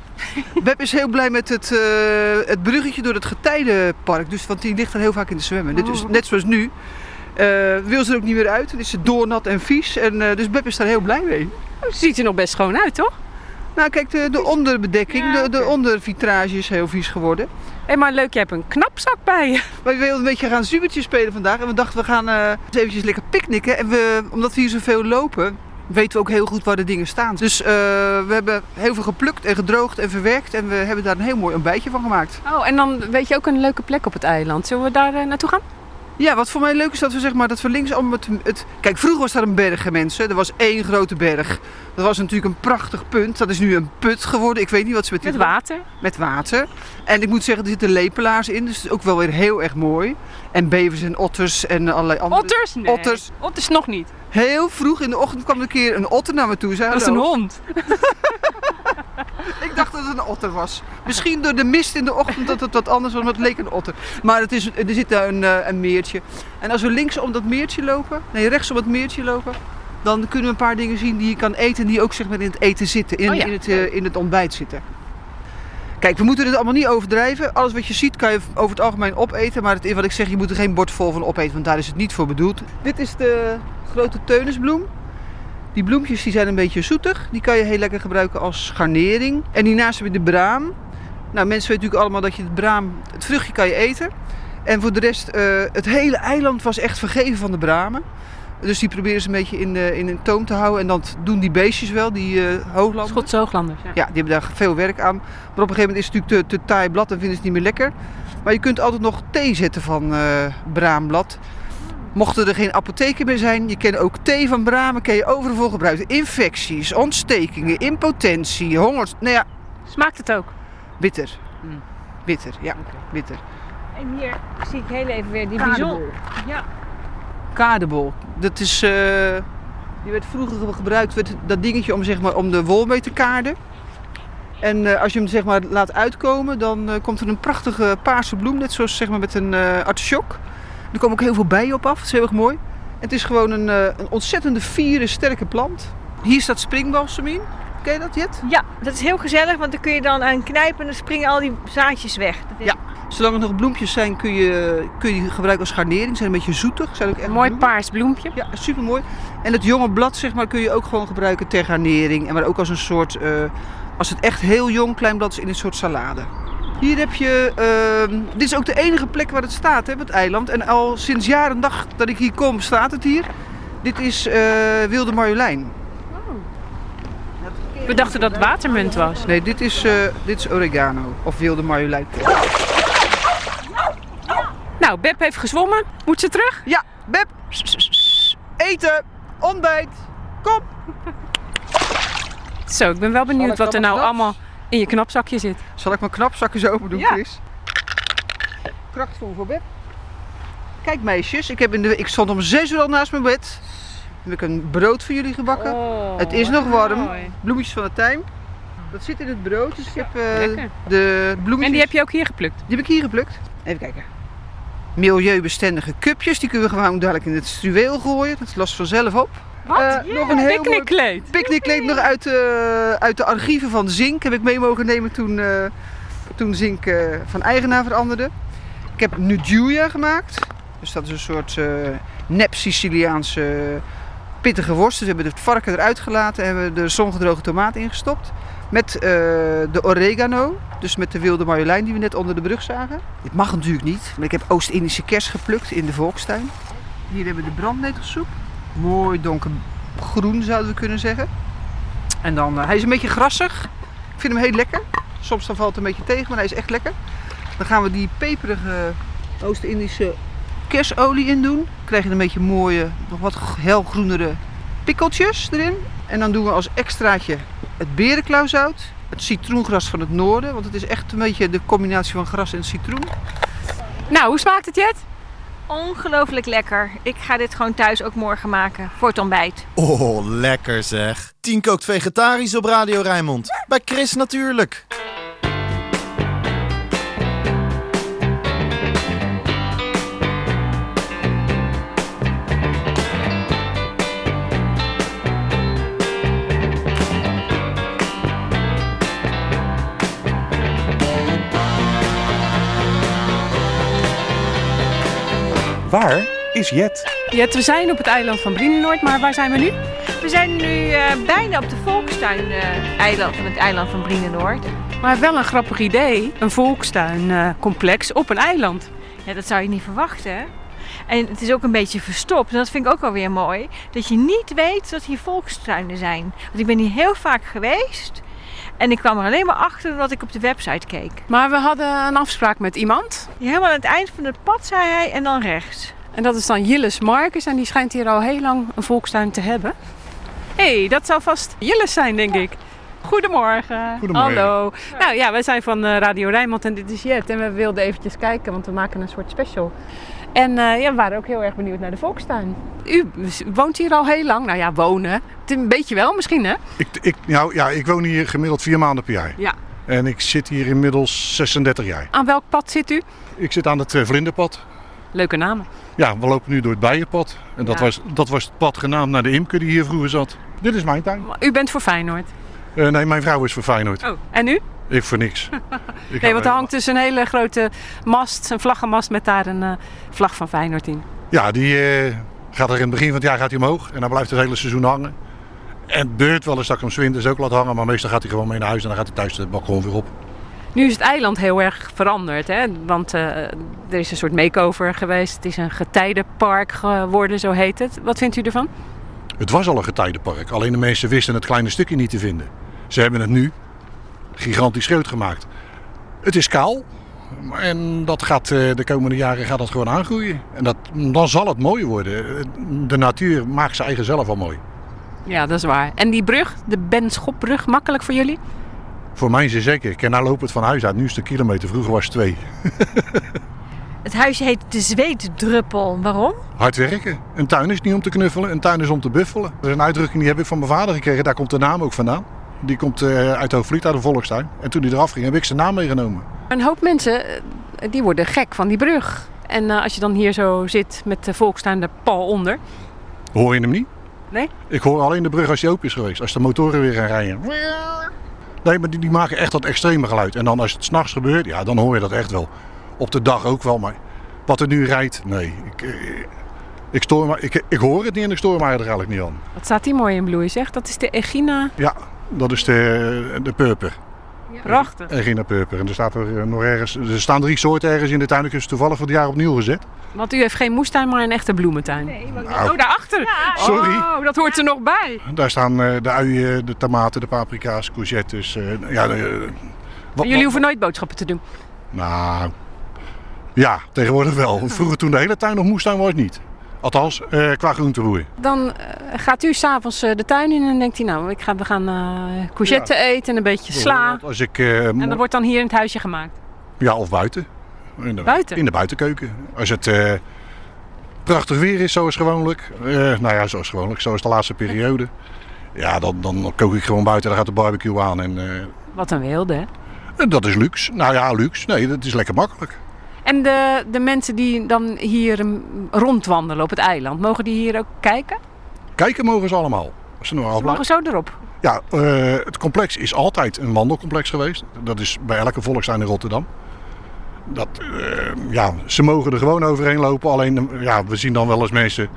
Beb is heel blij met het, eh, het bruggetje door het getijdenpark. Dus, want die ligt er heel vaak in te zwemmen. Dit is net zoals nu. Eh, wil ze er ook niet meer uit. Het is doornat en vies. En, eh, dus Beb is daar heel blij mee. Ziet er nog best schoon uit, toch? Nou, kijk, de, de onderbedekking, de, de ondervitrage is heel vies geworden. Hé, maar leuk, je hebt een knapzak bij je. Maar we wilden een beetje gaan zuurtje spelen vandaag. En we dachten, we gaan eens eventjes lekker picknicken. En we, omdat we hier zoveel lopen, weten we ook heel goed waar de dingen staan. Dus eh, we hebben heel veel geplukt en gedroogd en verwerkt. En we hebben daar een heel mooi ontbijtje van gemaakt. Oh, en dan weet je ook een leuke plek op het eiland. Zullen we daar eh, naartoe gaan? Ja, wat voor mij leuk is dat we zeg maar dat we links allemaal het, het... Kijk, vroeger was daar een berg, mensen. Er was één grote berg. Dat was natuurlijk een prachtig punt. Dat is nu een put geworden. Ik weet niet wat ze met Met water. Met water. En ik moet zeggen, er zitten lepelaars in. Dus het is ook wel weer heel erg mooi. En bevers en otters en allerlei andere... Otters? Nee. Otters. Otters nog niet. Heel vroeg in de ochtend kwam er een keer een otter naar me toe. Zei, Dat is een hond. Ik dacht dat het een otter was. Misschien door de mist in de ochtend dat het wat anders was, maar het leek een otter. Maar het is, er zit daar een, eh, een meertje. En als we links om dat meertje lopen, nee rechts om het meertje lopen, dan kunnen we een paar dingen zien die je kan eten die ook zeg maar in het eten zitten, in, Oh ja. in, het, eh, in het ontbijt zitten. Kijk, we moeten het allemaal niet overdrijven. Alles wat je ziet kan je over het algemeen opeten. Maar het wat ik zeg, je moet er geen bord vol van opeten, want daar is het niet voor bedoeld. Dit is de grote teunisbloem. Die bloempjes die zijn een beetje zoetig. Die kan je heel lekker gebruiken als garnering. En hiernaast heb je de braam. Nou, mensen weten natuurlijk allemaal dat je het braam, het vruchtje kan je eten. En voor de rest, eh, het hele eiland was echt vergeven van de bramen. Dus die proberen ze een beetje in, de, in een toom te houden. En dat doen die beestjes wel, die eh hooglanders. Schotse hooglanders. Ja. Ja, die hebben daar veel werk aan. Maar op een gegeven moment is het natuurlijk te, te taai blad en vinden ze het niet meer lekker. Maar je kunt altijd nog thee zetten van eh, braamblad. Mochten er geen apotheken meer zijn, je kan ook thee van bramen kan je overal voor gebruiken. Infecties, ontstekingen, impotentie, honger. Nou ja, Smaakt het ook? bitter. Bitter, ja, bitter. En hier zie ik heel even weer die bijzonder. Ja. Kadebol. Dat is, eh, die werd vroeger gebruikt, werd dat dingetje om, zeg maar, om de wol mee te kaarden. En eh, als je hem zeg maar, laat uitkomen, dan eh, komt er een prachtige paarse bloem, net zoals zeg maar, met een eh artichok. Er komen ook heel veel bijen op af, dat is heel erg mooi. En het is gewoon een, een ontzettende fiere, sterke plant. Hier staat springbalsem in. Ken je dat, Jet? ja, dat is heel gezellig, want dan kun je dan aan knijpen en dan springen al die zaadjes weg. Dat is Ja. Zolang er nog bloempjes zijn, kun je, kun je die gebruiken als garnering. Zijn een beetje zoetig. Zijn ook echt mooi bloemen. paars bloempje. Ja, super mooi. En het jonge blad zeg maar, kun je ook gewoon gebruiken ter garnering. En maar ook als een soort, eh, als het echt heel jong klein blad is, in een soort salade. Hier heb je, ehm, dit is ook de enige plek waar het staat, hè, het eiland. En al sinds jaar en dag dat ik hier kom, staat het hier. Dit is eh, wilde marjolein. We dachten dat het watermunt was. Nee, dit is, eh, dit is oregano, of wilde marjolein. Nou, Beb heeft gezwommen. Moet ze terug? Ja, Beb. Eten, ontbijt, kom. Zo, ik ben wel benieuwd wat er nou allemaal in je knapzakje zit. Zal ik mijn knapzakjes open doen, Ja. Chris? Krachtvol voor Beb. Kijk meisjes, ik, heb in de, ik stond om 6 uur al naast mijn bed. Heb ik een brood voor jullie gebakken. Oh, het is nog warm. mooi. Bloemetjes van de tuin. Dat zit in het brood, dus ik heb eh, de bloemetjes... En die heb je ook hier geplukt? Die heb ik hier geplukt. Even kijken. Milieubestendige cupjes, die kunnen we gewoon dadelijk in het struweel gooien. Dat lost vanzelf op. Wat? Eh, nog een heel picknickkleed. picknickkleed nog uit, de uit de archieven van Zink. Heb ik mee mogen nemen toen, eh, toen Zink eh, van eigenaar veranderde. Ik heb Nujuya gemaakt. Dus dat is een soort eh, nep-Siciliaanse pittige worst. Dus we hebben het varken eruit gelaten en hebben er zongedroogde tomaat ingestopt. Met eh, de oregano, dus met de wilde marjolein die we net onder de brug zagen. Dit mag natuurlijk niet, maar ik heb Oost-Indische kers geplukt in de volkstuin. Hier hebben we de brandnetelsoep. Mooi donkergroen zouden we kunnen zeggen. En dan, eh, hij is een beetje grassig. Ik vind hem heel lekker. Soms dan valt het een beetje tegen, maar hij is echt lekker. Dan gaan we die peperige Oost-Indische kersolie in doen. Dan krijg je een beetje mooie, nog wat helgroenere pikkeltjes erin. En dan doen we als extraatje het berenklauwzout. Het citroengras van het noorden, want het is echt een beetje de combinatie van gras en citroen. Nou, hoe smaakt het, Jet? Ongelooflijk lekker. Ik ga dit gewoon thuis ook morgen maken voor het ontbijt. Oh, lekker zeg. Tien kookt vegetarisch op Radio Rijnmond. Bij Chris natuurlijk. Waar is Jet? Jet, we zijn op het eiland van Brienenoord, maar waar zijn we nu? We zijn nu eh, bijna op de volkstuin-eiland van het eiland van Brienenoord. Maar wel een grappig idee. Een volkstuincomplex op een eiland. Ja, dat zou je niet verwachten. hè? En het is ook een beetje verstopt. En dat vind ik ook wel weer mooi. Dat je niet weet dat hier volkstuinen zijn. Want ik ben hier heel vaak geweest. En ik kwam er alleen maar achter omdat ik op de website keek. Maar we hadden een afspraak met iemand. Helemaal aan het eind van het pad zei hij en dan rechts. En dat is dan Jilles Marcus en die schijnt hier al heel lang een volkstuin te hebben. Hé, hey, dat zou vast Jilles zijn, denk ik. Goedemorgen. Goedemorgen. Hallo. Nou ja, wij zijn van eh, Radio Rijnmond en dit is Jet. En we wilden eventjes kijken, want we maken een soort special. En eh, ja, we waren ook heel erg benieuwd naar de volkstuin. U woont hier al heel lang. Nou ja, wonen. Een beetje wel misschien, hè? Ik, ik, nou, ja, ik woon hier gemiddeld vier maanden per jaar. Ja. En ik zit hier inmiddels 36 jaar. Aan welk pad zit u? Ik zit aan het eh, Vlinderpad. Leuke namen. Ja, we lopen nu door het Bijenpad. En dat, Ja. was, dat was het pad genaamd naar de imker die hier vroeger zat. Dit is mijn tuin. U bent voor Feyenoord. Eh, nee, mijn vrouw is voor Feyenoord. Oh. En u? Ik voor niks. Ik nee, want er hangt dus een hele grote mast, een vlaggenmast met daar een eh, vlag van Feyenoord in. Ja, die eh, gaat er in het begin van het jaar gaat hij omhoog. En dan blijft het hele seizoen hangen. En het beurt wel eens dat ik hem 's winters ook laat hangen. Maar meestal gaat hij gewoon mee naar huis en dan gaat hij thuis de balkon weer op. Nu is het eiland heel erg veranderd, hè? want eh, er is een soort makeover geweest. Het is een getijdenpark geworden, zo heet het. Wat vindt u ervan? Het was al een getijdenpark, alleen de mensen wisten het kleine stukje niet te vinden. Ze hebben het nu gigantisch groot gemaakt. Het is kaal en dat gaat, eh, de komende jaren gaat dat gewoon aangroeien. En dat, dan zal het mooi worden. De natuur maakt zijn eigen zelf al mooi. Ja, dat is waar. En die brug, de Ben Schopbrug, makkelijk voor jullie? Voor mij is het zeker. Ik ken nou loop het van huis uit. Nu is het een kilometer. Vroeger was het twee. Het huisje heet de Zweetdruppel. Waarom? Hard werken. Een tuin is niet om te knuffelen, een tuin is om te buffelen. Dat is een uitdrukking die heb ik van mijn vader gekregen. Daar komt de naam ook vandaan. Die komt eh, uit Hoofdvliet, uit de volkstuin. En toen hij eraf ging, heb ik zijn naam meegenomen. Een hoop mensen eh, die worden gek van die brug. En eh, als je dan hier zo zit met de volkstuin er pal onder. Hoor je hem niet? Nee? Ik hoor alleen de brug als die open is geweest. Als de motoren weer gaan rijden. Nee, maar die, die maken echt dat extreme geluid. En dan als het s'nachts gebeurt, ja, dan hoor je dat echt wel. Op de dag ook wel, maar wat er nu rijdt, nee. Ik, ik, stoor me, ik, ik hoor het niet en ik stoor mij er eigenlijk niet aan. Wat staat die mooi in bloei zeg? Dat is de Egina. Ja, dat is de, de purper. Prachtig. En Ginapurper. En er, staat er, eh, nog ergens, er staan drie soorten ergens in de tuin. Ik is toevallig voor het jaar opnieuw gezet. Want u heeft geen moestuin, maar een echte bloementuin. Nou. Oh, daarachter? Sorry. Oh, dat hoort er nog bij. Daar staan eh, de uien, de tomaten, de paprika's, courgettes. eh, ja, de, wat- En jullie hoeven nooit boodschappen te doen. Nou, ja, tegenwoordig wel. Vroeger toen de hele tuin nog moestuin was, niet. Althans, eh, qua groenteboer. Dan eh, gaat u s'avonds de tuin in en denkt hij, nou, ik ga, we gaan eh courgette eten en een beetje sla. Als ik, eh, En dat wordt dan hier in het huisje gemaakt. Ja, of buiten. In de, Buiten? In de buitenkeuken. Als het eh, prachtig weer is, zoals gewoonlijk. eh, nou ja, zoals gewoonlijk, zoals de laatste periode. Ja, dan, dan kook ik gewoon buiten. Dan gaat de barbecue aan. En eh, Wat een wilde, hè? dat is luxe. Nou ja, luxe. Nee, dat is lekker makkelijk. En de, de mensen die dan hier mm, rondwandelen op het eiland, mogen die hier ook kijken? Kijken mogen ze allemaal. Ze nou mogen zo erop. Ja, eh, het complex is altijd een wandelcomplex geweest. Dat is bij elke volkstuin in Rotterdam. Dat, eh, ja, ze mogen er gewoon overheen lopen. Alleen, eh, ja, we zien dan wel eens mensen...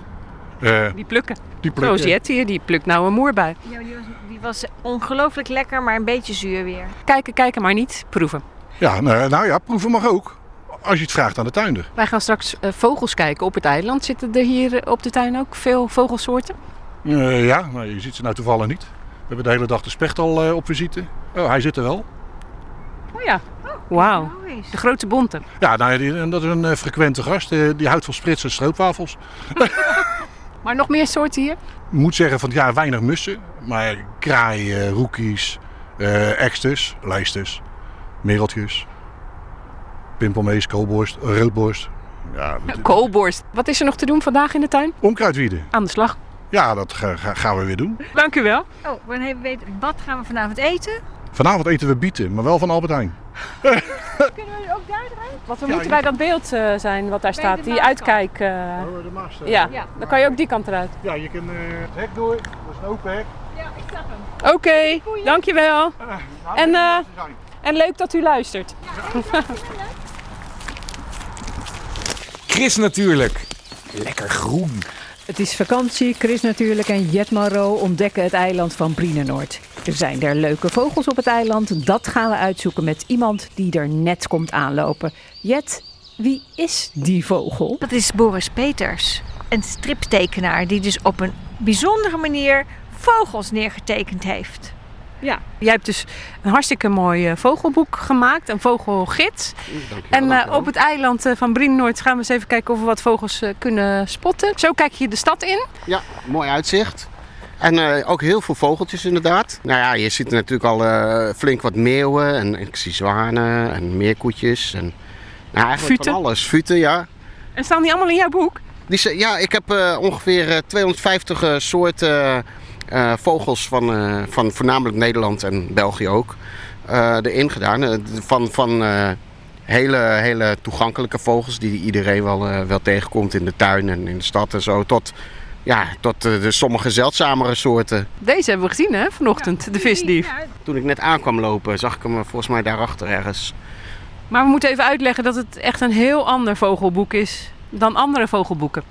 eh, Die plukken. die plukken. Zoals Jet hier, die plukt nou een moerbui. Ja, die was, die was ongelooflijk lekker, maar een beetje zuur weer. Kijken, kijken, maar niet proeven. Ja, nou, nou ja, proeven mag ook. Als je het vraagt aan de tuinder. Wij gaan straks eh, vogels kijken op het eiland. Zitten er hier eh, op de tuin ook veel vogelsoorten? Eh, ja, nou, je ziet ze nou toevallig niet. We hebben de hele dag de specht al op visite. Oh, hij zit er wel. Oh ja. Wauw. De grote bonte. Ja, nou, die- en dat is een frequente gast. die houdt van sprits en stroopwafels. Maar nog meer soorten hier? Ik moet zeggen van ja, weinig mussen. Maar kraaien, roekies, eksters, lijsters, mereltjes, pimpelmees, koolborst, roodborst. Ja, dat- Koolborst. Wat is er nog te doen vandaag in de tuin? onkruidwieden. Aan de slag. Ja, dat ga- ga- gaan we weer doen. Dank u wel. Oh, wanneer we weten, wat gaan we vanavond eten? Vanavond eten we bieten, maar wel van Albert Heijn. Kunnen we ook daar erin? Wat we moeten bij dat beeld eh, zijn wat daar Bij staat. Die uitkijk. eh, Oh, de Maasstraat. ja. Ja. dan kan je ook die kant eruit. Ja, je kan eh, het hek door. Dat is een open hek. Nou, Ja, ik zag hem. Oké, dankjewel. En, eh, en leuk dat u luistert. Chris natuurlijk. Lekker groen. Het is vakantie, Chris natuurlijk en Jet Maro ontdekken het eiland van Brienenoord. Er zijn er leuke vogels op het eiland. Dat gaan we uitzoeken met iemand die er net komt aanlopen. Jet, wie is die vogel? Dat is Boris Peters, een striptekenaar die dus op een bijzondere manier vogels neergetekend heeft. Ja, jij hebt dus een hartstikke mooi eh, vogelboek gemaakt, een vogelgids. En eh, op het eiland eh, van Brienenoord gaan we eens even kijken of we wat vogels kunnen spotten. Zo kijk je de stad in. Ja, mooi uitzicht. En ook heel veel vogeltjes inderdaad. Nou ja, je ziet er natuurlijk al flink wat meeuwen en ik zie zwanen en meerkoetjes. En, nou, eigenlijk Futen. van alles. Futen, ja. En staan die allemaal in jouw boek? Die, ja, ik heb ongeveer eh, 250 eh, soorten eh, vogels van, eh, van voornamelijk Nederland en België ook eh, erin gedaan. Van van eh, hele, hele toegankelijke vogels die iedereen wel, eh, wel tegenkomt in de tuin en in de stad en zo. Tot, ja, tot de sommige zeldzamere soorten. Deze hebben we gezien hè, vanochtend, de visdief. Toen ik net aankwam lopen zag ik hem volgens mij daarachter ergens. Maar we moeten even uitleggen dat het echt een heel ander vogelboek is dan andere vogelboeken.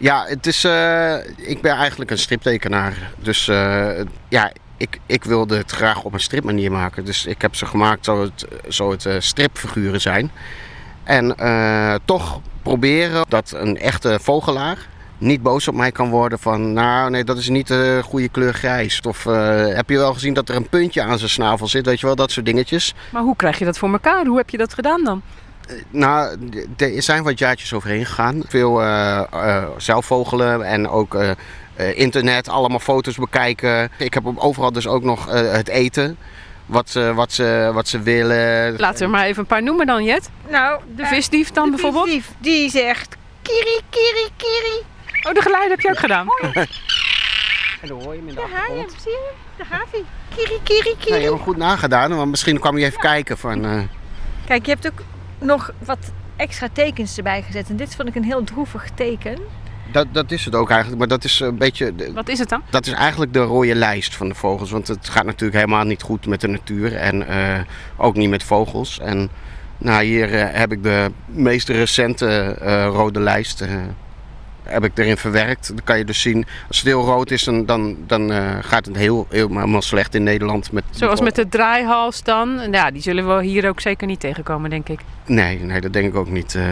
Ja, het is, eh, ik ben eigenlijk een striptekenaar. Dus eh, ja, ik, ik wilde het graag op een stripmanier maken. Dus ik heb ze gemaakt zo het, zo het eh, stripfiguren zijn. En toch proberen dat een echte vogelaar niet boos op mij kan worden van... nou, nee, dat is niet de goede kleur grijs. Of heb je wel gezien dat er een puntje aan zijn snavel zit? Weet je wel, dat soort dingetjes. Maar hoe krijg je dat voor elkaar? Hoe heb je dat gedaan dan? Nou, er zijn wat jaartjes overheen gegaan. Veel eh, eh, zelfvogelen en ook eh, eh, internet, allemaal foto's bekijken. Ik heb op- overal dus ook nog eh, het eten. Wat ze, wat, ze, wat ze willen. Laten we er maar even een paar noemen dan, Jet. Nou, De visdief dan bijvoorbeeld? De visdief, die zegt kiri, kiri, kiri. Oh, de geluiden heb je ook gedaan. En dan hoor je hem in de Daar ga je hem, zie je? Daar gaat hij. Kiri, kiri, Nou, kiri. je hebt hem goed nagedaan, want misschien kwam je even kijken van... eh, Kijk, je hebt ook nog wat extra tekens erbij gezet. En dit vond ik een heel droevig teken. dat, dat is het ook eigenlijk, maar dat is een beetje... de- Wat is het dan? Dat is eigenlijk de rode lijst van de vogels. Want het gaat natuurlijk helemaal niet goed met de natuur. En eh, ook niet met vogels. En nou, hier eh, heb ik de meest recente eh, rode lijst. Heb ik erin verwerkt. Dan kan je dus zien, als het heel rood is, dan, dan, dan eh, gaat het heel, helemaal slecht in Nederland. Met Zoals met de draaihals dan. Ja, die zullen we hier ook zeker niet tegenkomen, denk ik. Nee, nee, dat denk ik ook niet. Eh,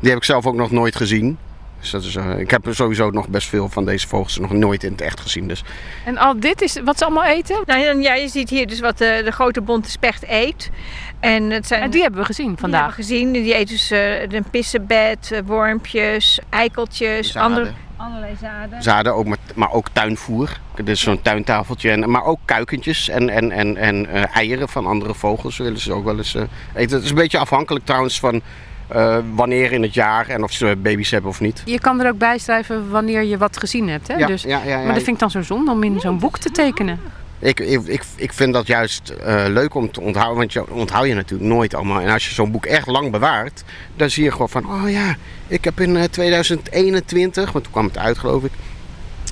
die heb ik zelf ook nog nooit gezien. Dus dat is, eh, ik heb er sowieso nog best veel van deze vogels nog nooit in het echt gezien. Dus En al dit is wat ze allemaal eten? Nou, en ja, je ziet hier dus wat de, de grote bonte specht eet. En het zijn, En die hebben we gezien die vandaag. hebben we gezien. Die eet dus eh, een pissenbed, eh, wormpjes, eikeltjes, Zaden. andere, allerlei zaden. zaden, ook met, maar ook tuinvoer. Dit is zo'n tuintafeltje. En, maar ook kuikentjes en, en, en, en eh, eieren van andere vogels willen ze ook wel eens eh, eten. Het is een beetje afhankelijk trouwens van eh, wanneer in het jaar en of ze baby's hebben of niet. Je kan er ook bij schrijven wanneer je wat gezien hebt. Hè? Ja, dus, ja, ja. Maar dat vind ik dan zo zonde om in zo'n boek te tekenen. Ik, ik, ik, vind dat juist eh, leuk om te onthouden, want je onthoud je natuurlijk nooit allemaal. En als je zo'n boek echt lang bewaart, dan zie je gewoon van, oh ja, ik heb in eh, 2021, want toen kwam het uit geloof ik,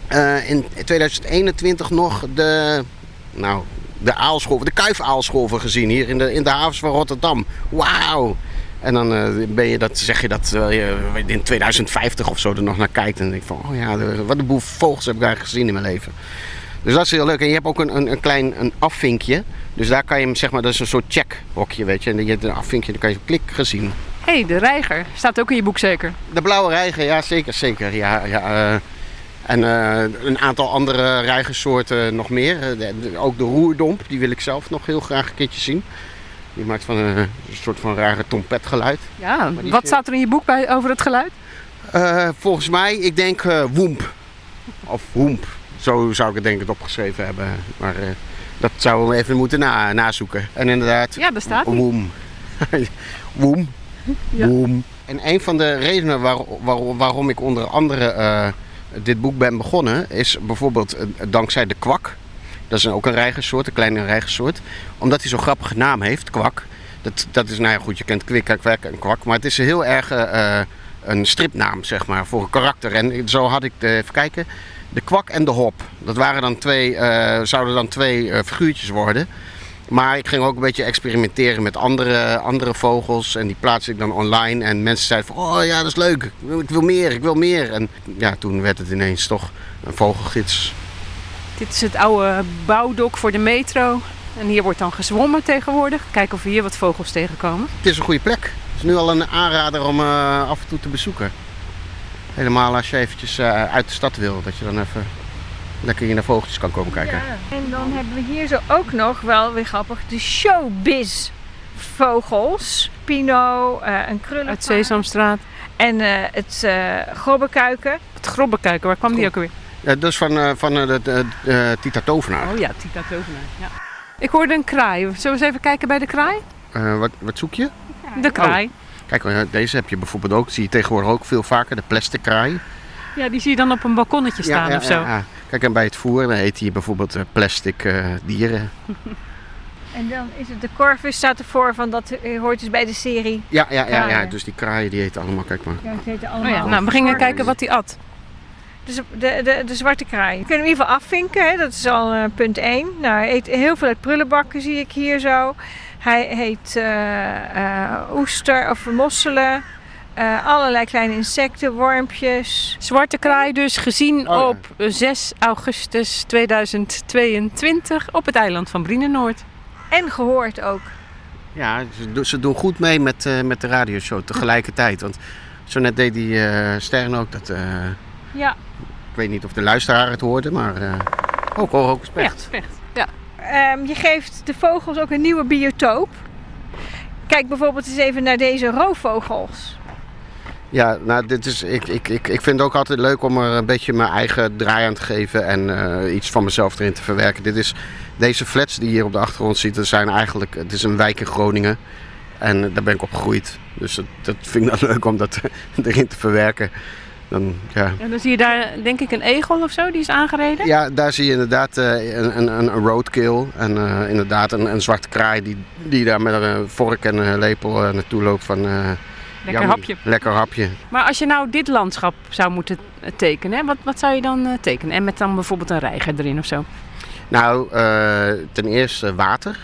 eh, in 2021 nog de, nou, de aalscholven, de kuifaalscholven gezien hier in de, in de havens van Rotterdam. Wauw! En dan eh, ben je dat, zeg je dat terwijl je in 2050 of zo er nog naar kijkt. En denk van, oh ja, wat een boel vogels heb ik eigenlijk gezien in mijn leven. Dus dat is heel leuk. En je hebt ook een, een, een klein een afvinkje. Dus daar kan je hem, zeg maar, dat is een soort checkhokje, weet je. En je hebt een afvinkje, dan kan je klik gezien. Hé, hey, de reiger. Staat ook in je boek zeker. De blauwe reiger, ja zeker, zeker. Ja, ja, eh, en eh, een aantal andere reigersoorten nog meer. Eh, de- de- ook de roerdomp, die wil ik zelf nog heel graag een keertje zien. Die maakt van een, een soort van rare trompetgeluid. Ja, wat staat er in je boek bij, over het geluid? Eh, volgens mij, ik denk eh woemp. Of woemp. Zo zou ik het denk ik opgeschreven hebben. Maar eh, dat zouden we even moeten na, nazoeken. En inderdaad, Ja, daar staat hij. woem. woem. Woem. En een van de redenen waar, waar- waarom ik onder andere eh, dit boek ben begonnen... is bijvoorbeeld eh, dankzij de kwak. Dat is ook een reigersoort, een kleine reigersoort. Omdat hij zo'n grappige naam heeft, kwak. Dat, dat is, nou ja, goed, je kent kwik, kwek en kwak. Maar het is heel erg eh, eh, een stripnaam, zeg maar, voor een karakter. En zo had ik, de, even kijken, de kwak en de hop. Dat waren dan twee, eh, zouden dan twee eh, figuurtjes worden. Maar ik ging ook een beetje experimenteren met andere, andere vogels. En die plaatste ik dan online. En mensen zeiden van, oh ja, dat is leuk. Ik wil meer, ik wil meer. En ja, toen werd het ineens toch een vogelgids. Dit is het oude bouwdok voor de metro. En hier wordt dan gezwommen tegenwoordig. Kijken of we hier wat vogels tegenkomen. Het is een goede plek. Het is nu al een aanrader om eh, af en toe te bezoeken. Helemaal als je eventjes eh, uit de stad wil. Dat je dan even lekker hier naar vogeltjes kan komen kijken. En dan hebben we hier zo ook nog, wel weer grappig, de showbiz vogels. Pino, eh, een krullen. Uit Sesamstraat. En eh, het eh grobbekuiken. Het grobbekuiken, waar kwam die ook alweer? Ja, dat is van, eh, van eh, de, de, de Tita Tovenaar. Oh ja, Tita Tovenaar. Ja. Ik hoorde een kraai. Zullen we eens even kijken bij de kraai? Eh, wat, wat zoek je? De kraai. Kijk, eh, deze heb je bijvoorbeeld ook. Zie je tegenwoordig ook veel vaker. De plastic kraai. Ja, die zie je dan op een balkonnetje staan of zo. ja. Kijk, en bij het voer dan heet hier bijvoorbeeld eh, plastic eh, dieren. En dan is het de Corvus staat ervoor van dat eh, hoort dus bij de serie. Ja, ja, ja, ja, dus die kraaien die heten allemaal, kijk maar. Ja, het heet Oh allemaal. ja, nou, we gingen kijken wat hij at. Dus de, de, de zwarte kraai. We kunnen hem in ieder geval afvinken, hè? dat is al eh, punt 1. Nou, hij eet heel veel uit prullenbakken, zie ik hier zo. Hij heet eh, eh, oester of mosselen. eh, allerlei kleine insecten, wormpjes. Zwarte kraai dus gezien Oh ja. op 6 augustus 2022 op het eiland van Brienenoord. En gehoord ook. Ja, ze, doen- ze doen goed mee met, eh, met de radioshow tegelijkertijd. Want zo net deed die eh Stern ook dat. eh, Ja. Ik weet niet of de luisteraar het hoorde, maar eh ook hoor ook specht. specht. Ja. Ehm, je geeft de vogels ook een nieuwe biotoop. Kijk bijvoorbeeld eens even naar deze roofvogels. Ja, nou, dit is, ik, ik, ik, ik vind het ook altijd leuk om er een beetje mijn eigen draai aan te geven en eh, iets van mezelf erin te verwerken. Dit is, deze flats die je hier op de achtergrond ziet, dat zijn eigenlijk, het is een wijk in Groningen. En daar ben ik opgegroeid. Dus dat, dat vind ik dan leuk om dat erin te verwerken. Dan, ja. En dan zie je daar denk ik een egel of zo, die is aangereden. ja, daar zie je inderdaad eh, een, een, een roadkill. En eh, inderdaad een, een zwarte kraai die, die daar met een vork en een lepel eh, naartoe loopt van... eh, Lekker hapje. Lekker hapje. Maar als je nou dit landschap zou moeten eh, tekenen, hè, wat, wat zou je dan eh, tekenen? En met dan bijvoorbeeld een reiger erin of zo. Nou, eh, ten eerste water.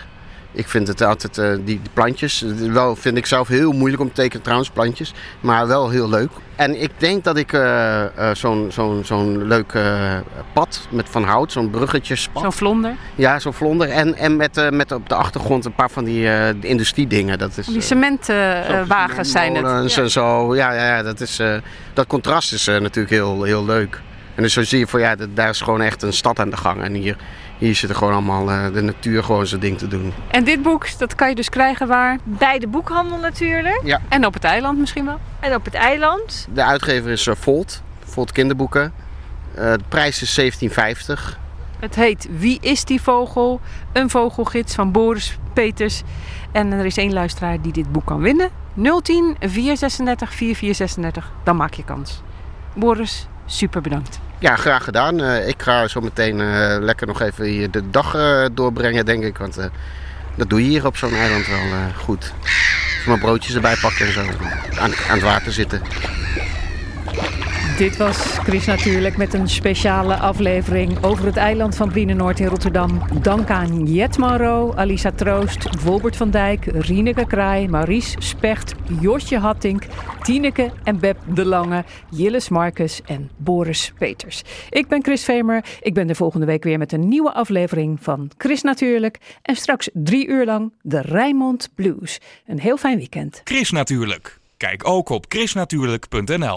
Ik vind het altijd, eh, die, die plantjes, eh, wel vind ik zelf heel moeilijk om te tekenen trouwens, plantjes. Maar wel heel leuk. En ik denk dat ik eh, zo'n zo'n zo'n leuk pad met van hout, zo'n bruggetjespad. Zo'n vlonder. Ja, zo'n vlonder. En, en met, met op de achtergrond een paar van die industriedingen. Dat is, Die cementwagens zijn het. en zo. Ja, ja, ja dat, is, dat contrast is natuurlijk heel, heel leuk. En dus zo zie je van ja, dat- daar is gewoon echt een stad aan de gang. En hier, hier zit er gewoon allemaal eh, de natuur gewoon zijn ding te doen. En dit boek, dat kan je dus krijgen waar? Bij de boekhandel natuurlijk. Ja. En op het eiland misschien wel? En op het eiland. De uitgever is eh, Volt, Volt Kinderboeken. Eh, de prijs is 17,50. Het heet Wie is die vogel? Een vogelgids van Boris Peters. En er is één luisteraar die dit boek kan winnen. 010 436 4436. Dan maak je kans. Boris, super bedankt. Ja, graag gedaan. Eh, ik ga zo meteen eh, lekker nog even hier de dag eh, doorbrengen, denk ik. Want dat doe je hier op zo'n eiland wel goed. Even mijn broodjes erbij pakken en zo. Aan, aan het water zitten. Dit was Chris natuurlijk met een speciale aflevering over het eiland van Brienenoord in Rotterdam. Dank aan Jet Alisa Troost, Wolbert van Dijk, Rieneke Kraai, Maurice Specht, Josje Hattink, Tineke en Beb de Lange, Jilles Marcus en Boris Peters. Ik ben Chris Vemer. Ik ben de volgende week weer met een nieuwe aflevering van Chris natuurlijk. En straks drie uur lang de Rijnmond Blues. Een heel fijn weekend. Chris Natuurlijk. Kijk ook op chrisnatuurlijk.nl